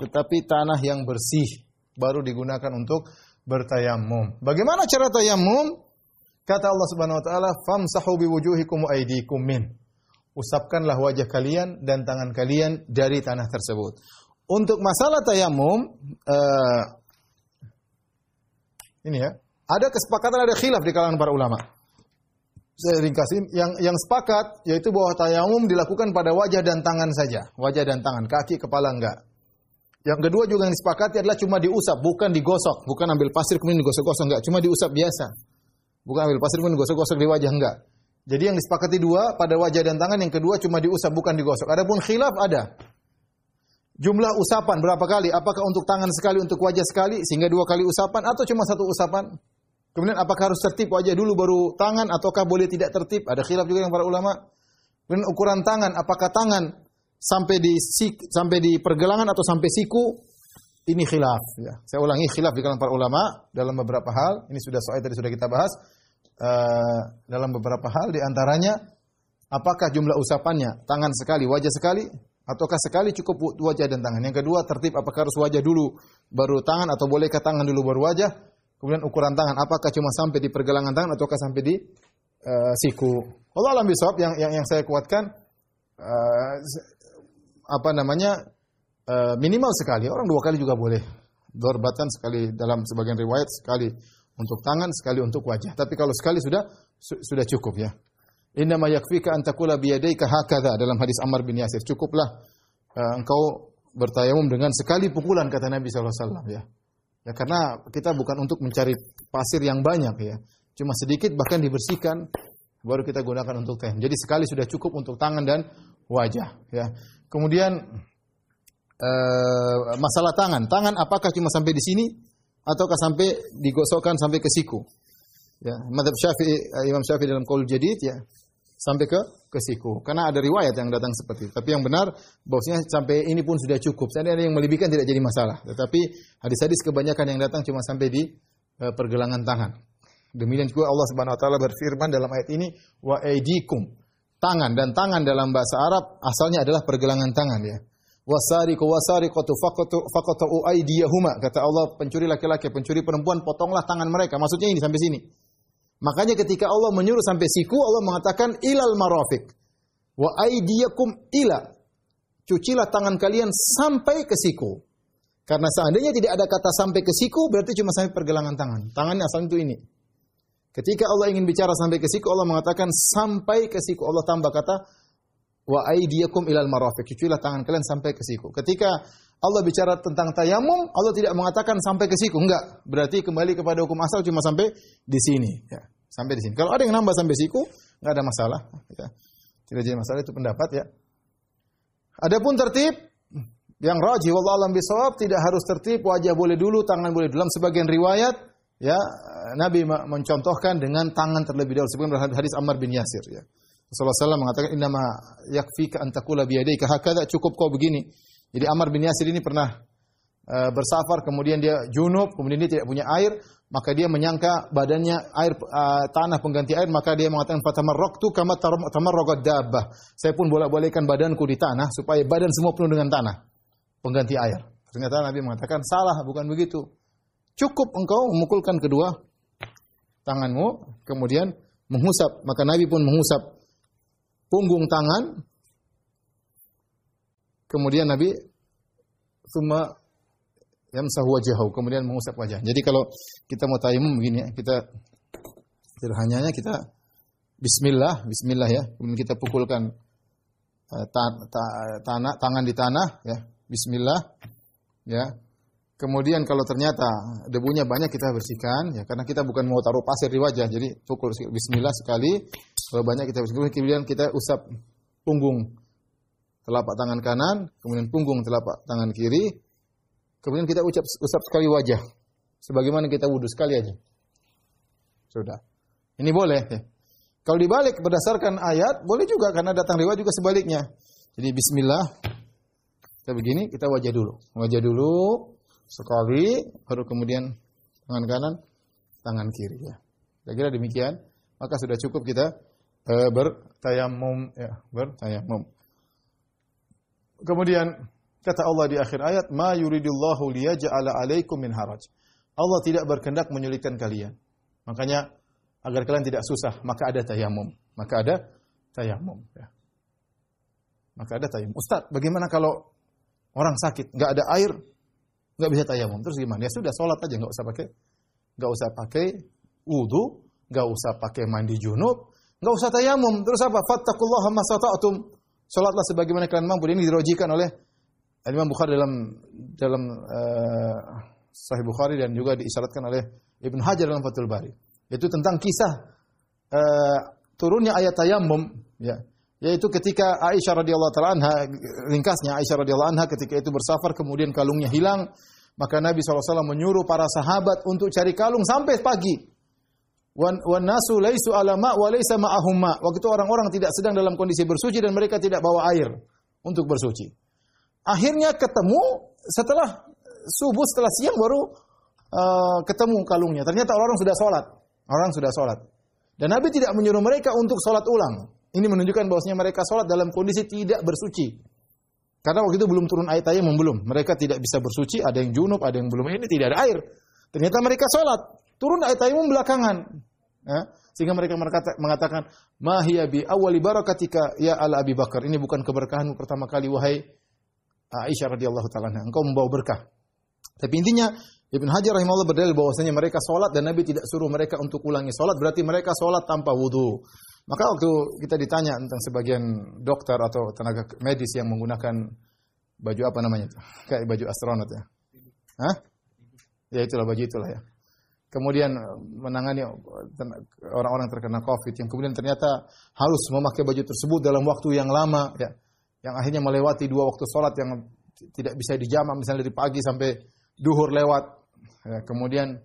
tetapi tanah yang bersih baru digunakan untuk bertayamum. Bagaimana cara tayamum? Kata Allah Subhanahu wa taala, "Famsahu biwujuhikum wa aydikum min." Usapkanlah wajah kalian dan tangan kalian dari tanah tersebut. Untuk masalah tayamum, uh, ini ya, ada kesepakatan, ada khilaf di kalangan para ulama. Saya ringkasin, yang yang sepakat yaitu bahwa tayamum dilakukan pada wajah dan tangan saja, wajah dan tangan, kaki, kepala enggak. Yang kedua juga yang disepakati adalah cuma diusap, bukan digosok, bukan ambil pasir kemudian digosok-gosok enggak, cuma diusap biasa. Bukan ambil pasir kemudian digosok-gosok di wajah enggak. Jadi yang disepakati dua pada wajah dan tangan, yang kedua cuma diusap bukan digosok. Adapun khilaf ada. Jumlah usapan berapa kali? Apakah untuk tangan sekali, untuk wajah sekali sehingga dua kali usapan atau cuma satu usapan? Kemudian apakah harus tertib wajah dulu baru tangan ataukah boleh tidak tertib? Ada khilaf juga yang para ulama. Kemudian ukuran tangan, apakah tangan sampai di sampai di pergelangan atau sampai siku ini khilaf ya. Saya ulangi khilaf di kalangan para ulama dalam beberapa hal. Ini sudah soal tadi sudah kita bahas. Uh, dalam beberapa hal di antaranya apakah jumlah usapannya tangan sekali, wajah sekali ataukah sekali cukup wajah dan tangan. Yang kedua tertib apakah harus wajah dulu baru tangan atau bolehkah tangan dulu baru wajah? Kemudian ukuran tangan apakah cuma sampai di pergelangan tangan ataukah sampai di uh, siku? Allah alam bisawab yang, yang yang saya kuatkan uh, apa namanya uh, minimal sekali. Orang dua kali juga boleh. Dorbatan sekali dalam sebagian riwayat sekali. Untuk tangan sekali untuk wajah. Tapi kalau sekali sudah su sudah cukup ya. Inna ma yakfika an taqula biyadayka hakadha. Dalam hadis Ammar bin Yasir cukuplah uh, engkau bertayamum dengan sekali pukulan kata Nabi sallallahu alaihi wasallam ya. Ya karena kita bukan untuk mencari pasir yang banyak ya. Cuma sedikit bahkan dibersihkan baru kita gunakan untuk tayamum jadi sekali sudah cukup untuk tangan dan wajah ya Kemudian uh, masalah tangan. Tangan apakah cuma sampai di sini ataukah sampai digosokkan sampai ke siku? Ya, madhab Syafi'i, uh, Imam Syafi'i dalam qaul jadid ya sampai ke ke siku. Karena ada riwayat yang datang seperti itu. Tapi yang benar bahwasanya sampai ini pun sudah cukup. Saya ada yang melebihkan tidak jadi masalah. Tetapi hadis-hadis kebanyakan yang datang cuma sampai di uh, pergelangan tangan. Demikian juga Allah Subhanahu wa taala berfirman dalam ayat ini wa aidikum tangan dan tangan dalam bahasa Arab asalnya adalah pergelangan tangan ya. Wasariqu wasariqatu faqatu aydiyahuma kata Allah pencuri laki-laki pencuri perempuan potonglah tangan mereka maksudnya ini sampai sini. Makanya ketika Allah menyuruh sampai siku Allah mengatakan ilal marafiq wa aydiyakum ila cucilah tangan kalian sampai ke siku. Karena seandainya tidak ada kata sampai ke siku berarti cuma sampai pergelangan tangan. Tangannya asalnya itu ini. Ketika Allah ingin bicara sampai ke siku, Allah mengatakan sampai ke siku. Allah tambah kata wa aidiyakum ilal marafiq. Cucilah tangan kalian sampai ke siku. Ketika Allah bicara tentang tayamum, Allah tidak mengatakan sampai ke siku, enggak. Berarti kembali kepada hukum asal cuma sampai di sini, ya. Sampai di sini. Kalau ada yang nambah sampai siku, enggak ada masalah, ya. Tidak jadi masalah itu pendapat ya. Adapun tertib yang rajih wallahu alam bisawab tidak harus tertib, wajah boleh dulu, tangan boleh dalam sebagian riwayat ya Nabi mencontohkan dengan tangan terlebih dahulu sebagaimana hadis Ammar bin Yasir ya. Rasulullah SAW mengatakan innama yakfika an taqula bi yadayka cukup kau begini. Jadi Ammar bin Yasir ini pernah uh, bersafar kemudian dia junub, kemudian dia tidak punya air, maka dia menyangka badannya air uh, tanah pengganti air, maka dia mengatakan fatamarraktu kama tamarraqad dabbah. Saya pun bolak-balikkan badanku di tanah supaya badan semua penuh dengan tanah pengganti air. Ternyata Nabi mengatakan salah, bukan begitu. Cukup engkau memukulkan kedua tanganmu, kemudian menghusap. Maka Nabi pun menghusap punggung tangan. Kemudian Nabi semua yamsahu wajahu, kemudian mengusap wajah. Jadi kalau kita mau tayamum begini ya, kita sederhananya kita bismillah, bismillah ya. Kemudian kita pukulkan uh, ta, ta, tanah, tangan di tanah ya. Bismillah ya. Kemudian kalau ternyata debunya banyak kita bersihkan ya karena kita bukan mau taruh pasir di wajah. Jadi pukul bismillah sekali, kalau banyak kita bersihkan kemudian kita usap punggung telapak tangan kanan, kemudian punggung telapak tangan kiri, Kemudian kita ucap usap sekali wajah. Sebagaimana kita wudhu sekali aja. Sudah. Ini boleh ya. Kalau dibalik berdasarkan ayat, boleh juga karena datang riwayat juga sebaliknya. Jadi bismillah. Kita begini, kita wajah dulu. Wajah dulu sekali, baru kemudian tangan kanan, tangan kiri ya. Saya kira demikian. Maka sudah cukup kita uh, bertayamum ya, bertayamum. Kemudian Kata Allah di akhir ayat, "Ma yuridullahu liyaj'ala 'alaikum min haraj." Allah tidak berkehendak menyulitkan kalian. Makanya agar kalian tidak susah, maka ada tayamum. Maka ada tayamum. Ya. Maka ada tayamum. Ustaz, bagaimana kalau orang sakit, nggak ada air, nggak bisa tayamum? Terus gimana? Ya sudah, sholat aja, nggak usah pakai, nggak usah pakai wudhu, nggak usah pakai mandi junub, nggak usah tayamum. Terus apa? Fattakullah masata'tum. Sholatlah sebagaimana kalian mampu. Ini dirojikan oleh Imam Bukhari dalam dalam uh, Sahih Bukhari dan juga diisyaratkan oleh Ibn Hajar dalam Fathul Bari. Itu tentang kisah uh, turunnya ayat tayammum ya. Yaitu ketika Aisyah radhiyallahu taala anha ringkasnya Aisyah radhiyallahu anha ketika itu bersafar kemudian kalungnya hilang maka Nabi SAW menyuruh para sahabat untuk cari kalung sampai pagi. Wan, nasu laisu alama wa laisa ma'ahum Waktu itu orang-orang tidak sedang dalam kondisi bersuci dan mereka tidak bawa air untuk bersuci. Akhirnya ketemu setelah subuh setelah siang baru uh, ketemu kalungnya. Ternyata orang sudah sholat. Orang sudah sholat. Dan Nabi tidak menyuruh mereka untuk sholat ulang. Ini menunjukkan bahwasanya mereka sholat dalam kondisi tidak bersuci. Karena waktu itu belum turun ayat ayat belum. Mereka tidak bisa bersuci, ada yang junub, ada yang belum. Ini tidak ada air. Ternyata mereka sholat. Turun ayat ayat belakangan. Ya. Sehingga mereka mengatakan, Mahiyabi awali barakatika ya ala Abi Bakar. Ini bukan keberkahan pertama kali, wahai Aisyah radhiyallahu taala engkau membawa berkah. Tapi intinya Ibn Hajar rahimahullah berdalil bahwasanya mereka sholat dan Nabi tidak suruh mereka untuk ulangi sholat, berarti mereka sholat tanpa wudhu. Maka waktu kita ditanya tentang sebagian dokter atau tenaga medis yang menggunakan baju apa namanya itu? Kayak baju astronot ya. Hah? Ya itulah baju itulah ya. Kemudian menangani orang-orang terkena COVID yang kemudian ternyata harus memakai baju tersebut dalam waktu yang lama ya yang akhirnya melewati dua waktu sholat yang tidak bisa dijamak misalnya dari pagi sampai duhur lewat ya, kemudian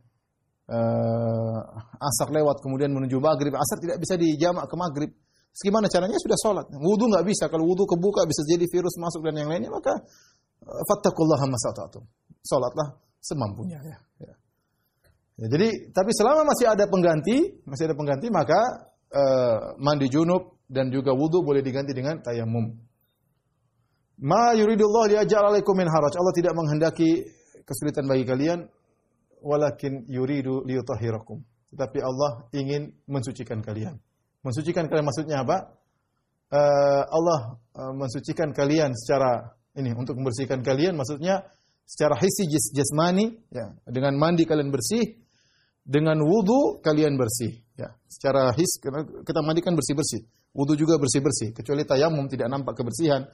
uh, asar lewat kemudian menuju maghrib. Asar tidak bisa dijamak ke maghrib. Gimana caranya sudah sholat. Wudhu nggak bisa. Kalau wudhu kebuka bisa jadi virus masuk dan yang lainnya maka uh, fattakullah masata'atum sholatlah semampunya ya, ya. ya. jadi tapi selama masih ada pengganti masih ada pengganti maka uh, mandi junub dan juga wudhu boleh diganti dengan tayamum Ma yuridullah liyaj'al alaikum min haraj. Allah tidak menghendaki kesulitan bagi kalian, walakin yuridu liyutahhirakum. Tetapi Allah ingin mensucikan kalian. Mensucikan kalian maksudnya apa? Uh, Allah uh, mensucikan kalian secara ini untuk membersihkan kalian maksudnya secara hissi jas, jasmani ya dengan mandi kalian bersih dengan wudu kalian bersih ya secara his kita mandikan bersih-bersih wudu juga bersih-bersih kecuali tayamum tidak nampak kebersihan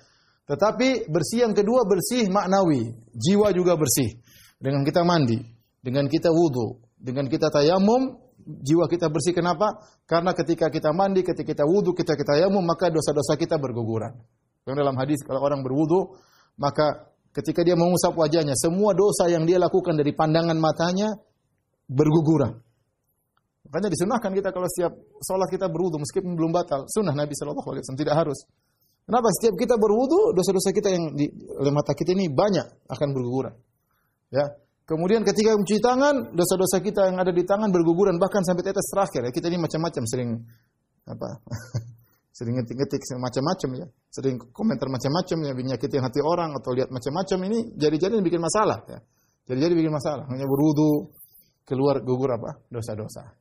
tetapi bersih yang kedua bersih maknawi, jiwa juga bersih. Dengan kita mandi, dengan kita wudhu, dengan kita tayamum, jiwa kita bersih. Kenapa? Karena ketika kita mandi, ketika kita wudhu, kita kita tayamum, maka dosa-dosa kita berguguran. Karena dalam hadis kalau orang berwudhu, maka ketika dia mengusap wajahnya, semua dosa yang dia lakukan dari pandangan matanya berguguran. Makanya disunahkan kita kalau setiap sholat kita berwudhu meskipun belum batal. Sunnah Nabi Shallallahu Alaihi Wasallam tidak harus. Kenapa setiap kita berwudu, dosa-dosa kita yang di oleh mata kita ini banyak akan berguguran. Ya. Kemudian ketika mencuci tangan, dosa-dosa kita yang ada di tangan berguguran bahkan sampai tetes terakhir. Ya. Kita ini macam-macam sering apa? *laughs* sering ngetik-ngetik macam-macam ya. Sering komentar macam-macam ya menyakiti hati orang atau lihat macam-macam ini jadi-jadi bikin masalah ya. Jadi-jadi bikin masalah. Hanya berwudu keluar gugur apa? Dosa-dosa.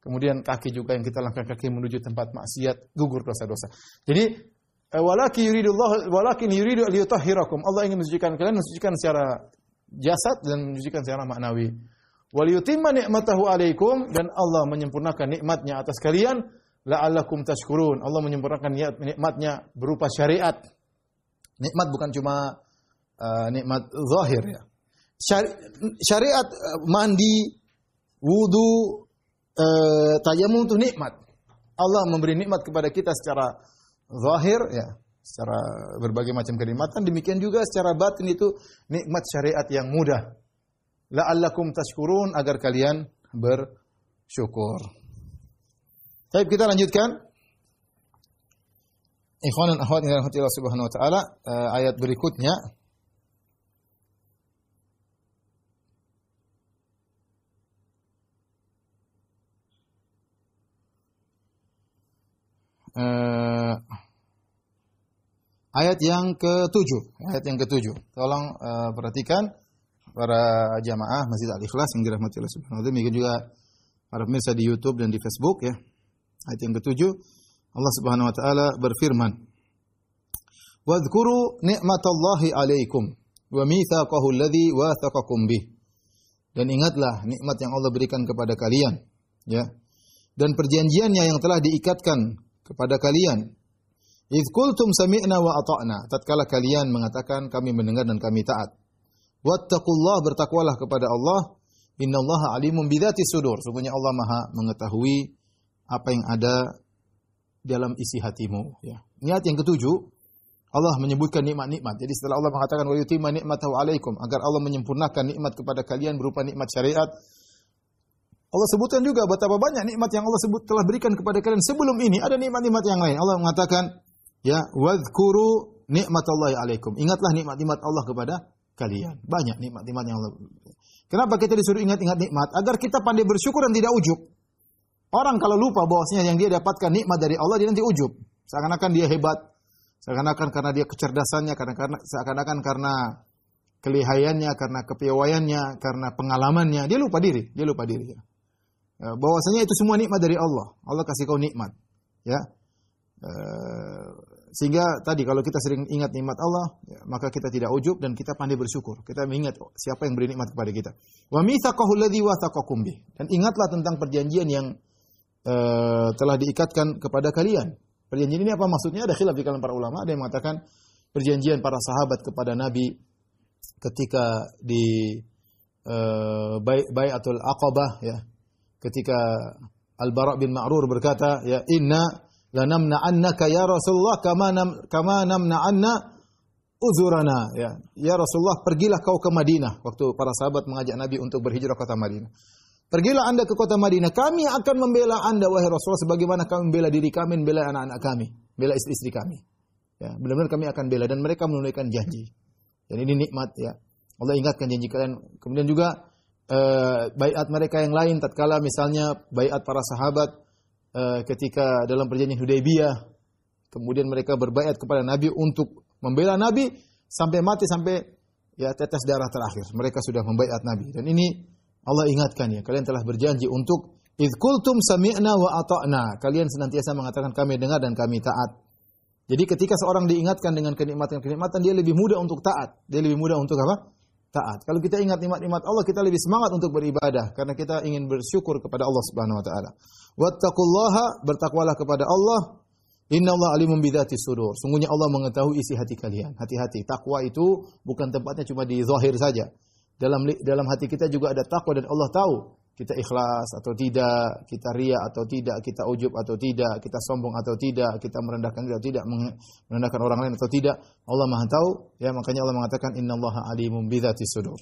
Kemudian kaki juga yang kita langkah kaki menuju tempat maksiat, gugur dosa-dosa. Jadi eh, walakin yuridullah walakin yuridu liyutahhirakum. Allah ingin mensucikan kalian, mensucikan secara jasad dan mensucikan secara maknawi. Wal yutimma ni'matahu alaikum dan Allah menyempurnakan nikmatnya atas kalian la'allakum tashkurun. Allah menyempurnakan nikmatnya berupa syariat. Nikmat bukan cuma uh, nikmat zahir ya. Syariat uh, mandi, wudu, uh, tayamum itu nikmat. Allah memberi nikmat kepada kita secara zahir ya, secara berbagai macam kenikmatan, demikian juga secara batin itu nikmat syariat yang mudah. La'allakum tashkurun agar kalian bersyukur. Baik, kita lanjutkan. Ikhwan dan akhwat yang dirahmati Allah Subhanahu wa taala, uh, ayat berikutnya uh, ayat yang ketujuh, ayat yang ketujuh. Tolong uh, perhatikan para jamaah Masjid Al Ikhlas yang dirahmati Allah Subhanahu wa taala, juga para pemirsa di YouTube dan di Facebook ya. Ayat yang ketujuh, Allah Subhanahu wa taala berfirman, "Wadhkuru ni'matallahi 'alaikum wa mitsaqahu alladhi wathaqakum bih." Dan ingatlah nikmat yang Allah berikan kepada kalian, ya. Dan perjanjiannya yang telah diikatkan kepada kalian. Idz qultum sami'na wa ata'na, tatkala kalian mengatakan kami mendengar dan kami taat. Wattaqullah bertakwalah kepada Allah, innallaha alimun bidzati sudur. Sungguhnya Allah Maha mengetahui apa yang ada dalam isi hatimu. Ya. Niat yang ketujuh, Allah menyebutkan nikmat-nikmat. Jadi setelah Allah mengatakan wa yutimma ni'matahu alaikum agar Allah menyempurnakan nikmat kepada kalian berupa nikmat syariat. Allah sebutkan juga betapa banyak nikmat yang Allah sebut telah berikan kepada kalian sebelum ini. Ada nikmat-nikmat yang lain. Allah mengatakan, ya, wadhkuru nikmatallahi alaikum. Ingatlah nikmat-nikmat Allah kepada kalian. Banyak nikmat-nikmat yang Allah. Kenapa kita disuruh ingat-ingat nikmat? Agar kita pandai bersyukur dan tidak ujub. Orang kalau lupa bahwasanya yang dia dapatkan nikmat dari Allah dia nanti ujub. Seakan-akan dia hebat. Seakan-akan karena dia kecerdasannya, karena, karena seakan-akan karena kelihayannya, karena kepiawaiannya, karena pengalamannya, dia lupa diri, dia lupa diri. Ya. ya bahwasanya itu semua nikmat dari Allah. Allah kasih kau nikmat. Ya. Sehingga tadi kalau kita sering ingat nikmat Allah, ya, maka kita tidak ujub dan kita pandai bersyukur. Kita mengingat siapa yang beri nikmat kepada kita. Wa mitsaqahu alladhi wathaqakum bih. Dan ingatlah tentang perjanjian yang uh, telah diikatkan kepada kalian. Perjanjian ini apa maksudnya? Ada khilaf di kalangan para ulama. Ada yang mengatakan perjanjian para sahabat kepada Nabi ketika di uh, Bai'atul Aqabah ya. Ketika Al-Bara' bin Ma'rur berkata, ya inna lanamna annaka ya Rasulullah kama nam kama namna anna uzurana ya. Ya Rasulullah, pergilah kau ke Madinah waktu para sahabat mengajak Nabi untuk berhijrah ke kota Madinah. Pergilah anda ke kota Madinah. Kami akan membela anda, wahai Rasulullah, sebagaimana kami membela diri kami, membela anak-anak kami, membela istri-istri kami. Ya, benar-benar kami akan bela dan mereka menunaikan janji. Dan ini nikmat ya. Allah ingatkan janji kalian. Kemudian juga uh, bayat mereka yang lain tatkala misalnya bayat para sahabat ketika dalam perjanjian Hudaybiyah kemudian mereka berbayat kepada Nabi untuk membela Nabi sampai mati sampai ya tetes darah terakhir. Mereka sudah membayat Nabi. Dan ini Allah ingatkan ya, kalian telah berjanji untuk idz qultum sami'na wa ata'na. Kalian senantiasa mengatakan kami dengar dan kami taat. Jadi ketika seorang diingatkan dengan kenikmatan-kenikmatan, dia lebih mudah untuk taat. Dia lebih mudah untuk apa? Taat. Kalau kita ingat nikmat-nikmat Allah, kita lebih semangat untuk beribadah karena kita ingin bersyukur kepada Allah Subhanahu wa taala. Wattaqullaha, bertakwalah kepada Allah. Innallaha alimun bidzati sudur. Sungguhnya Allah mengetahui isi hati kalian. Hati-hati. Takwa itu bukan tempatnya cuma di zahir saja. Dalam dalam hati kita juga ada takwa dan Allah tahu kita ikhlas atau tidak, kita ria atau tidak, kita ujub atau tidak, kita sombong atau tidak, kita merendahkan atau tidak, merendahkan orang lain atau tidak. Allah Maha tahu, ya makanya Allah mengatakan innallaha alimun bidzati sudur.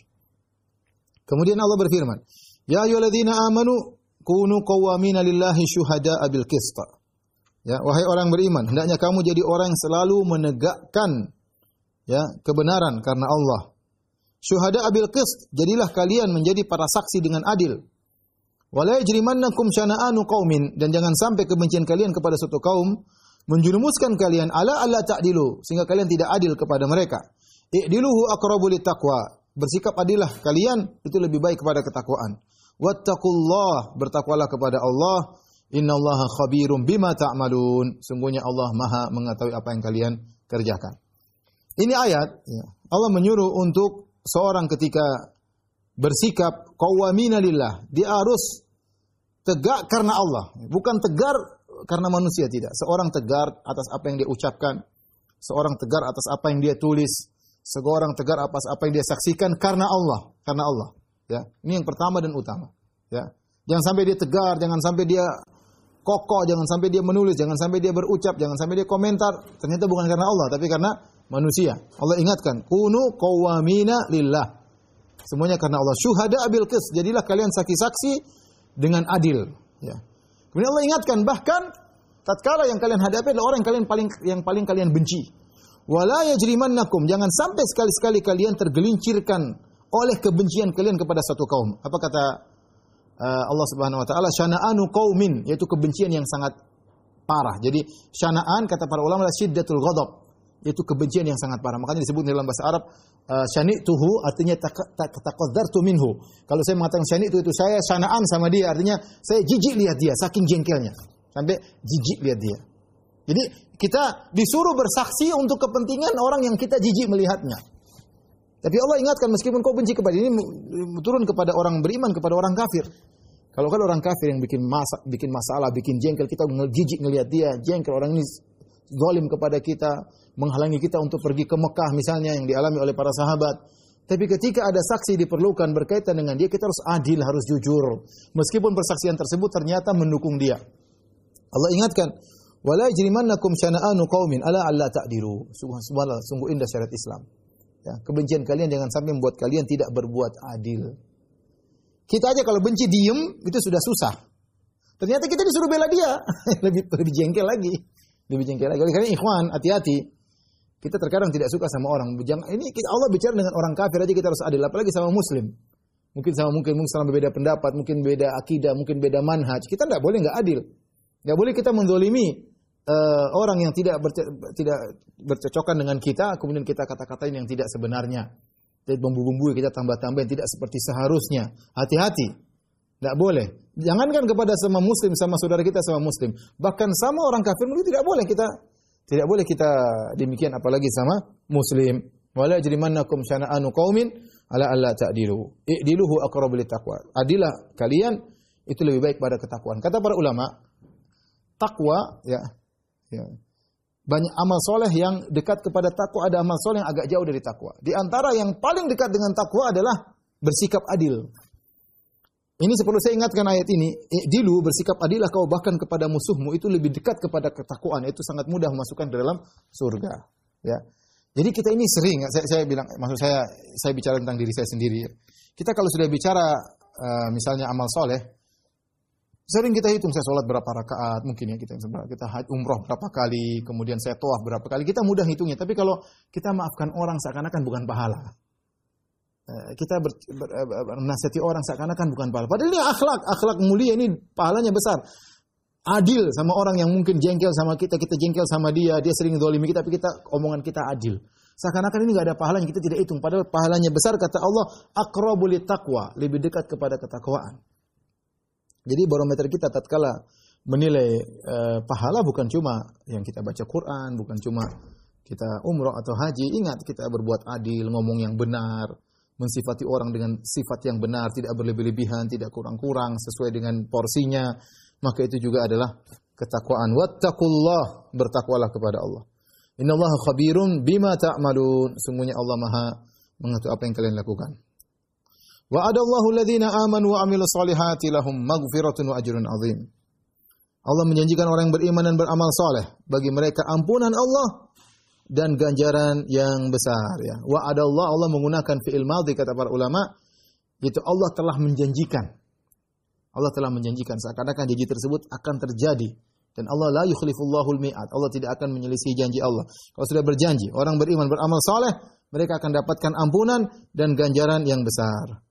Kemudian Allah berfirman, "Ya ayyuhalladzina amanu kunu qawwamina lillahi syuhada'a bil qist." Ya, wahai orang beriman, hendaknya kamu jadi orang yang selalu menegakkan ya kebenaran karena Allah syuhada abil qist, jadilah kalian menjadi para saksi dengan adil. Wala yajrimannakum syana'anu qaumin dan jangan sampai kebencian kalian kepada suatu kaum menjerumuskan kalian ala alla ta'dilu sehingga kalian tidak adil kepada mereka. I'diluhu aqrabu taqwa. Bersikap adillah kalian itu lebih baik kepada ketakwaan. Wattaqullah, bertakwalah kepada Allah. Innallaha khabirum bima ta'malun. Sungguhnya Allah Maha mengetahui apa yang kalian kerjakan. Ini ayat ya. Allah menyuruh untuk seorang ketika bersikap qawwamina lillah, dia harus tegak karena Allah, bukan tegar karena manusia tidak. Seorang tegar atas apa yang dia ucapkan, seorang tegar atas apa yang dia tulis, seorang tegar atas apa yang dia saksikan karena Allah, karena Allah. Ya, ini yang pertama dan utama. Ya, jangan sampai dia tegar, jangan sampai dia kokoh, jangan sampai dia menulis, jangan sampai dia berucap, jangan sampai dia komentar. Ternyata bukan karena Allah, tapi karena manusia. Allah ingatkan, kunu qawamina lillah. Semuanya karena Allah. Syuhada abil qis. Jadilah kalian saksi-saksi dengan adil. Ya. Kemudian Allah ingatkan bahkan tatkala yang kalian hadapi adalah orang yang kalian paling yang paling kalian benci. Wala yajrimannakum jangan sampai sekali-sekali kalian tergelincirkan oleh kebencian kalian kepada satu kaum. Apa kata uh, Allah Subhanahu wa taala? Syana'anu qaumin yaitu kebencian yang sangat parah. Jadi syana'an kata para ulama adalah syiddatul ghadab yaitu kebencian yang sangat parah. Makanya disebut dalam bahasa Arab uh, tuhu artinya taqaddartu minhu. Kalau saya mengatakan syani itu itu saya sanaan sama dia artinya saya jijik lihat dia saking jengkelnya. Sampai jijik lihat dia. Jadi kita disuruh bersaksi untuk kepentingan orang yang kita jijik melihatnya. Tapi Allah ingatkan meskipun kau benci kepada ini turun kepada orang beriman kepada orang kafir. Kalau kan orang kafir yang bikin masa, bikin masalah, bikin jengkel kita jijik ngelihat dia, jengkel orang ini zalim kepada kita, menghalangi kita untuk pergi ke Mekah misalnya yang dialami oleh para sahabat. Tapi ketika ada saksi diperlukan berkaitan dengan dia, kita harus adil, harus jujur. Meskipun persaksian tersebut ternyata mendukung dia. Allah ingatkan, "Wala yajrimannakum syana'anu qaumin ala alla ta'dilu." Subhanallah, sungguh indah syariat Islam. Ya, kebencian kalian jangan sampai membuat kalian tidak berbuat adil. Kita aja kalau benci diem itu sudah susah. Ternyata kita disuruh bela dia, *laughs* lebih lebih jengkel lagi. Lebih jengkel lagi. Karena ikhwan, hati-hati. Kita terkadang tidak suka sama orang. Jangan, ini Allah bicara dengan orang kafir aja kita harus adil, apalagi sama muslim. Mungkin sama mungkin mungkin sama berbeda pendapat, mungkin beda akidah, mungkin beda manhaj. Kita tidak boleh nggak adil. Nggak boleh kita mendolimi uh, orang yang tidak berce tidak bercocokan dengan kita, kemudian kita kata-katain yang tidak sebenarnya. Jadi bumbu-bumbu kita tambah-tambah yang tidak seperti seharusnya. Hati-hati. Tidak boleh. Jangankan kepada sama muslim, sama saudara kita sama muslim. Bahkan sama orang kafir itu tidak boleh kita tidak boleh kita demikian apalagi sama muslim. Wala jrimannakum syana'anu qaumin ala alla ta'dilu. I'diluhu aqrabu taqwa. Adilah kalian itu lebih baik pada ketakwaan. Kata para ulama, takwa ya ya banyak amal soleh yang dekat kepada takwa, ada amal soleh yang agak jauh dari takwa. Di antara yang paling dekat dengan takwa adalah bersikap adil. Ini perlu saya ingatkan ayat ini. Dilu bersikap adillah kau bahkan kepada musuhmu itu lebih dekat kepada ketakwaan. Itu sangat mudah memasukkan ke dalam surga. Ya. Jadi kita ini sering, saya, saya bilang, maksud saya, saya bicara tentang diri saya sendiri. Kita kalau sudah bicara uh, misalnya amal soleh, sering kita hitung saya sholat berapa rakaat, mungkin ya kita kita umroh berapa kali, kemudian saya toaf berapa kali, kita mudah hitungnya. Tapi kalau kita maafkan orang seakan-akan bukan pahala. Eh, kita ber, ber, ber, ber, menasihati orang seakan-akan bukan pahala. Padahal ini akhlak, akhlak mulia ini pahalanya besar. Adil sama orang yang mungkin jengkel sama kita, kita jengkel sama dia, dia sering dolimi kita, tapi kita omongan kita adil. Seakan-akan ini nggak ada pahalanya, kita tidak hitung. Padahal pahalanya besar kata Allah, akrobuli takwa, lebih dekat kepada ketakwaan. Jadi barometer kita tatkala menilai e, pahala bukan cuma yang kita baca Quran, bukan cuma kita umroh atau haji. Ingat kita berbuat adil, ngomong yang benar, mensifati orang dengan sifat yang benar, tidak berlebih-lebihan, tidak kurang-kurang, sesuai dengan porsinya, maka itu juga adalah ketakwaan. Wattaqullah, bertakwalah kepada Allah. Innallaha khabirun bima ta'malun. Sungguhnya Allah Maha mengetahui apa yang kalian lakukan. Wa adallahu alladhina amanu wa amilu salihati lahum maghfiratun wa ajrun azim. Allah menjanjikan orang yang beriman dan beramal saleh bagi mereka ampunan Allah dan ganjaran yang besar ya. Wa Allah Allah menggunakan fi'il madhi kata para ulama itu Allah telah menjanjikan. Allah telah menjanjikan seakan-akan janji tersebut akan terjadi dan Allah la yukhlifullahu mi'ad. Allah tidak akan menyelisih janji Allah. Kalau sudah berjanji, orang beriman beramal saleh, mereka akan dapatkan ampunan dan ganjaran yang besar.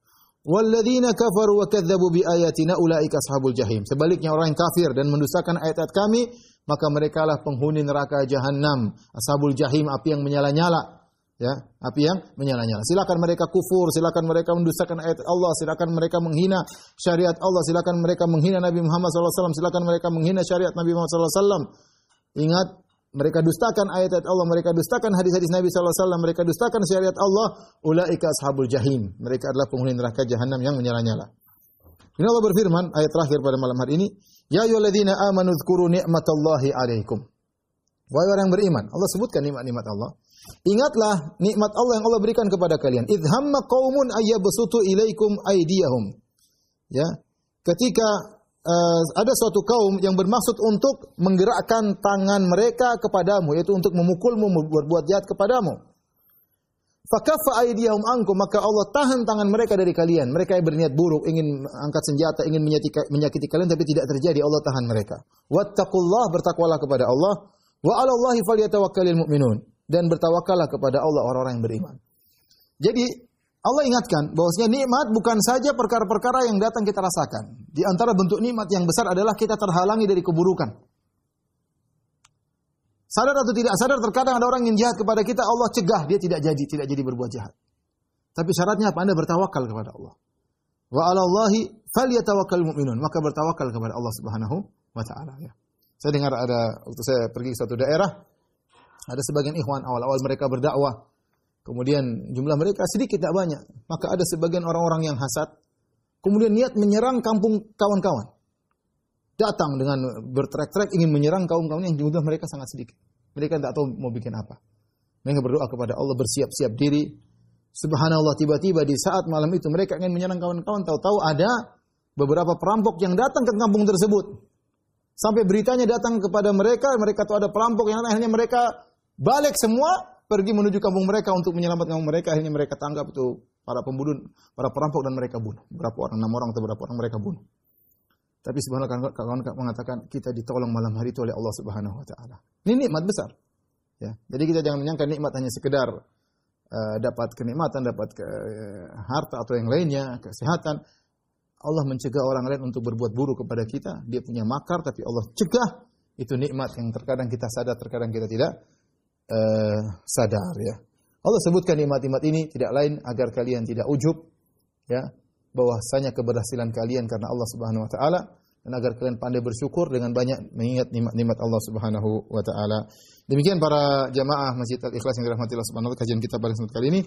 Walladzina kafaru wa kadzdzabu bi ayatina ulaika ashabul jahim. Sebaliknya orang yang kafir dan mendustakan ayat-ayat kami, maka mereka lah penghuni neraka jahanam, ashabul jahim, api yang menyala-nyala. Ya, api yang menyala-nyala. Silakan mereka kufur, silakan mereka mendustakan ayat Allah, silakan mereka menghina syariat Allah, silakan mereka menghina Nabi Muhammad SAW, silakan mereka menghina syariat Nabi Muhammad SAW. Ingat, mereka dustakan ayat-ayat Allah, mereka dustakan hadis-hadis Nabi SAW, mereka dustakan syariat Allah, ulaika ashabul jahim. Mereka adalah penghuni neraka jahanam yang menyala-nyala. Ini Allah berfirman, ayat terakhir pada malam hari ini, Ya ayyuhalladzina amanu dzkuru ni'matallahi alaikum. Wahai orang yang beriman, Allah sebutkan nikmat-nikmat Allah. Ingatlah nikmat Allah yang Allah berikan kepada kalian. Idhamma qaumun ayyabsutu ilaikum aydiyahum. Ya. Ketika uh, ada suatu kaum yang bermaksud untuk menggerakkan tangan mereka kepadamu yaitu untuk memukulmu berbuat jahat kepadamu. Fakaffa aydiyahum ankum maka Allah tahan tangan mereka dari kalian. Mereka yang berniat buruk, ingin angkat senjata, ingin menyakiti, menyakiti kalian tapi tidak terjadi. Allah tahan mereka. Wattaqullah bertakwalah kepada Allah. Wa 'alallahi falyatawakkalul mu'minun dan bertawakallah kepada Allah orang-orang yang beriman. Jadi Allah ingatkan bahwasanya nikmat bukan saja perkara-perkara yang datang kita rasakan. Di antara bentuk nikmat yang besar adalah kita terhalangi dari keburukan. Sadar atau tidak sadar terkadang ada orang yang jahat kepada kita Allah cegah dia tidak jadi tidak jadi berbuat jahat. Tapi syaratnya apa? Anda bertawakal kepada Allah. Wa 'alallahi falyatawakkal mu'minun. Maka bertawakal kepada Allah Subhanahu wa taala ya. Saya dengar ada waktu saya pergi ke suatu daerah ada sebagian ikhwan awal-awal mereka berdakwah. Kemudian jumlah mereka sedikit tidak banyak. Maka ada sebagian orang-orang yang hasad. Kemudian niat menyerang kampung kawan-kawan. Datang dengan bertrek-trek ingin menyerang kaum-kaum yang jumlah mereka sangat sedikit. Mereka tidak tahu mau bikin apa. Mereka berdoa kepada Allah bersiap-siap diri. Subhanallah tiba-tiba di saat malam itu mereka ingin menyerang kawan-kawan. Tahu-tahu ada beberapa perampok yang datang ke kampung tersebut. Sampai beritanya datang kepada mereka, mereka tahu ada perampok yang akhirnya mereka Balik semua pergi menuju kampung mereka untuk menyelamatkan mereka. Akhirnya mereka tangkap itu para pembunuh, para perampok dan mereka bunuh. Berapa orang, enam orang atau berapa orang mereka bunuh. Tapi subhanallah kawan kawan mengatakan kita ditolong malam hari itu oleh Allah Subhanahu wa taala. Ini nikmat besar. Ya. Jadi kita jangan menyangka nikmat hanya sekedar uh, dapat kenikmatan, dapat ke, uh, harta atau yang lainnya, kesehatan. Allah mencegah orang lain untuk berbuat buruk kepada kita. Dia punya makar tapi Allah cegah. Itu nikmat yang terkadang kita sadar, terkadang kita tidak uh, sadar ya. Allah sebutkan nikmat-nikmat ini tidak lain agar kalian tidak ujub ya bahwasanya keberhasilan kalian karena Allah Subhanahu wa taala dan agar kalian pandai bersyukur dengan banyak mengingat nikmat-nikmat Allah Subhanahu wa taala. Demikian para jamaah Masjid Al-Ikhlas yang dirahmati Allah Subhanahu wa taala kajian kita pada kesempatan kali ini.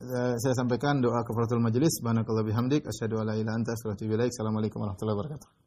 Uh, saya sampaikan doa kafaratul majelis. Subhanakallah bihamdik asyhadu an la ilaha illa anta astaghfiruka wa atubu. Assalamualaikum warahmatullahi wabarakatuh.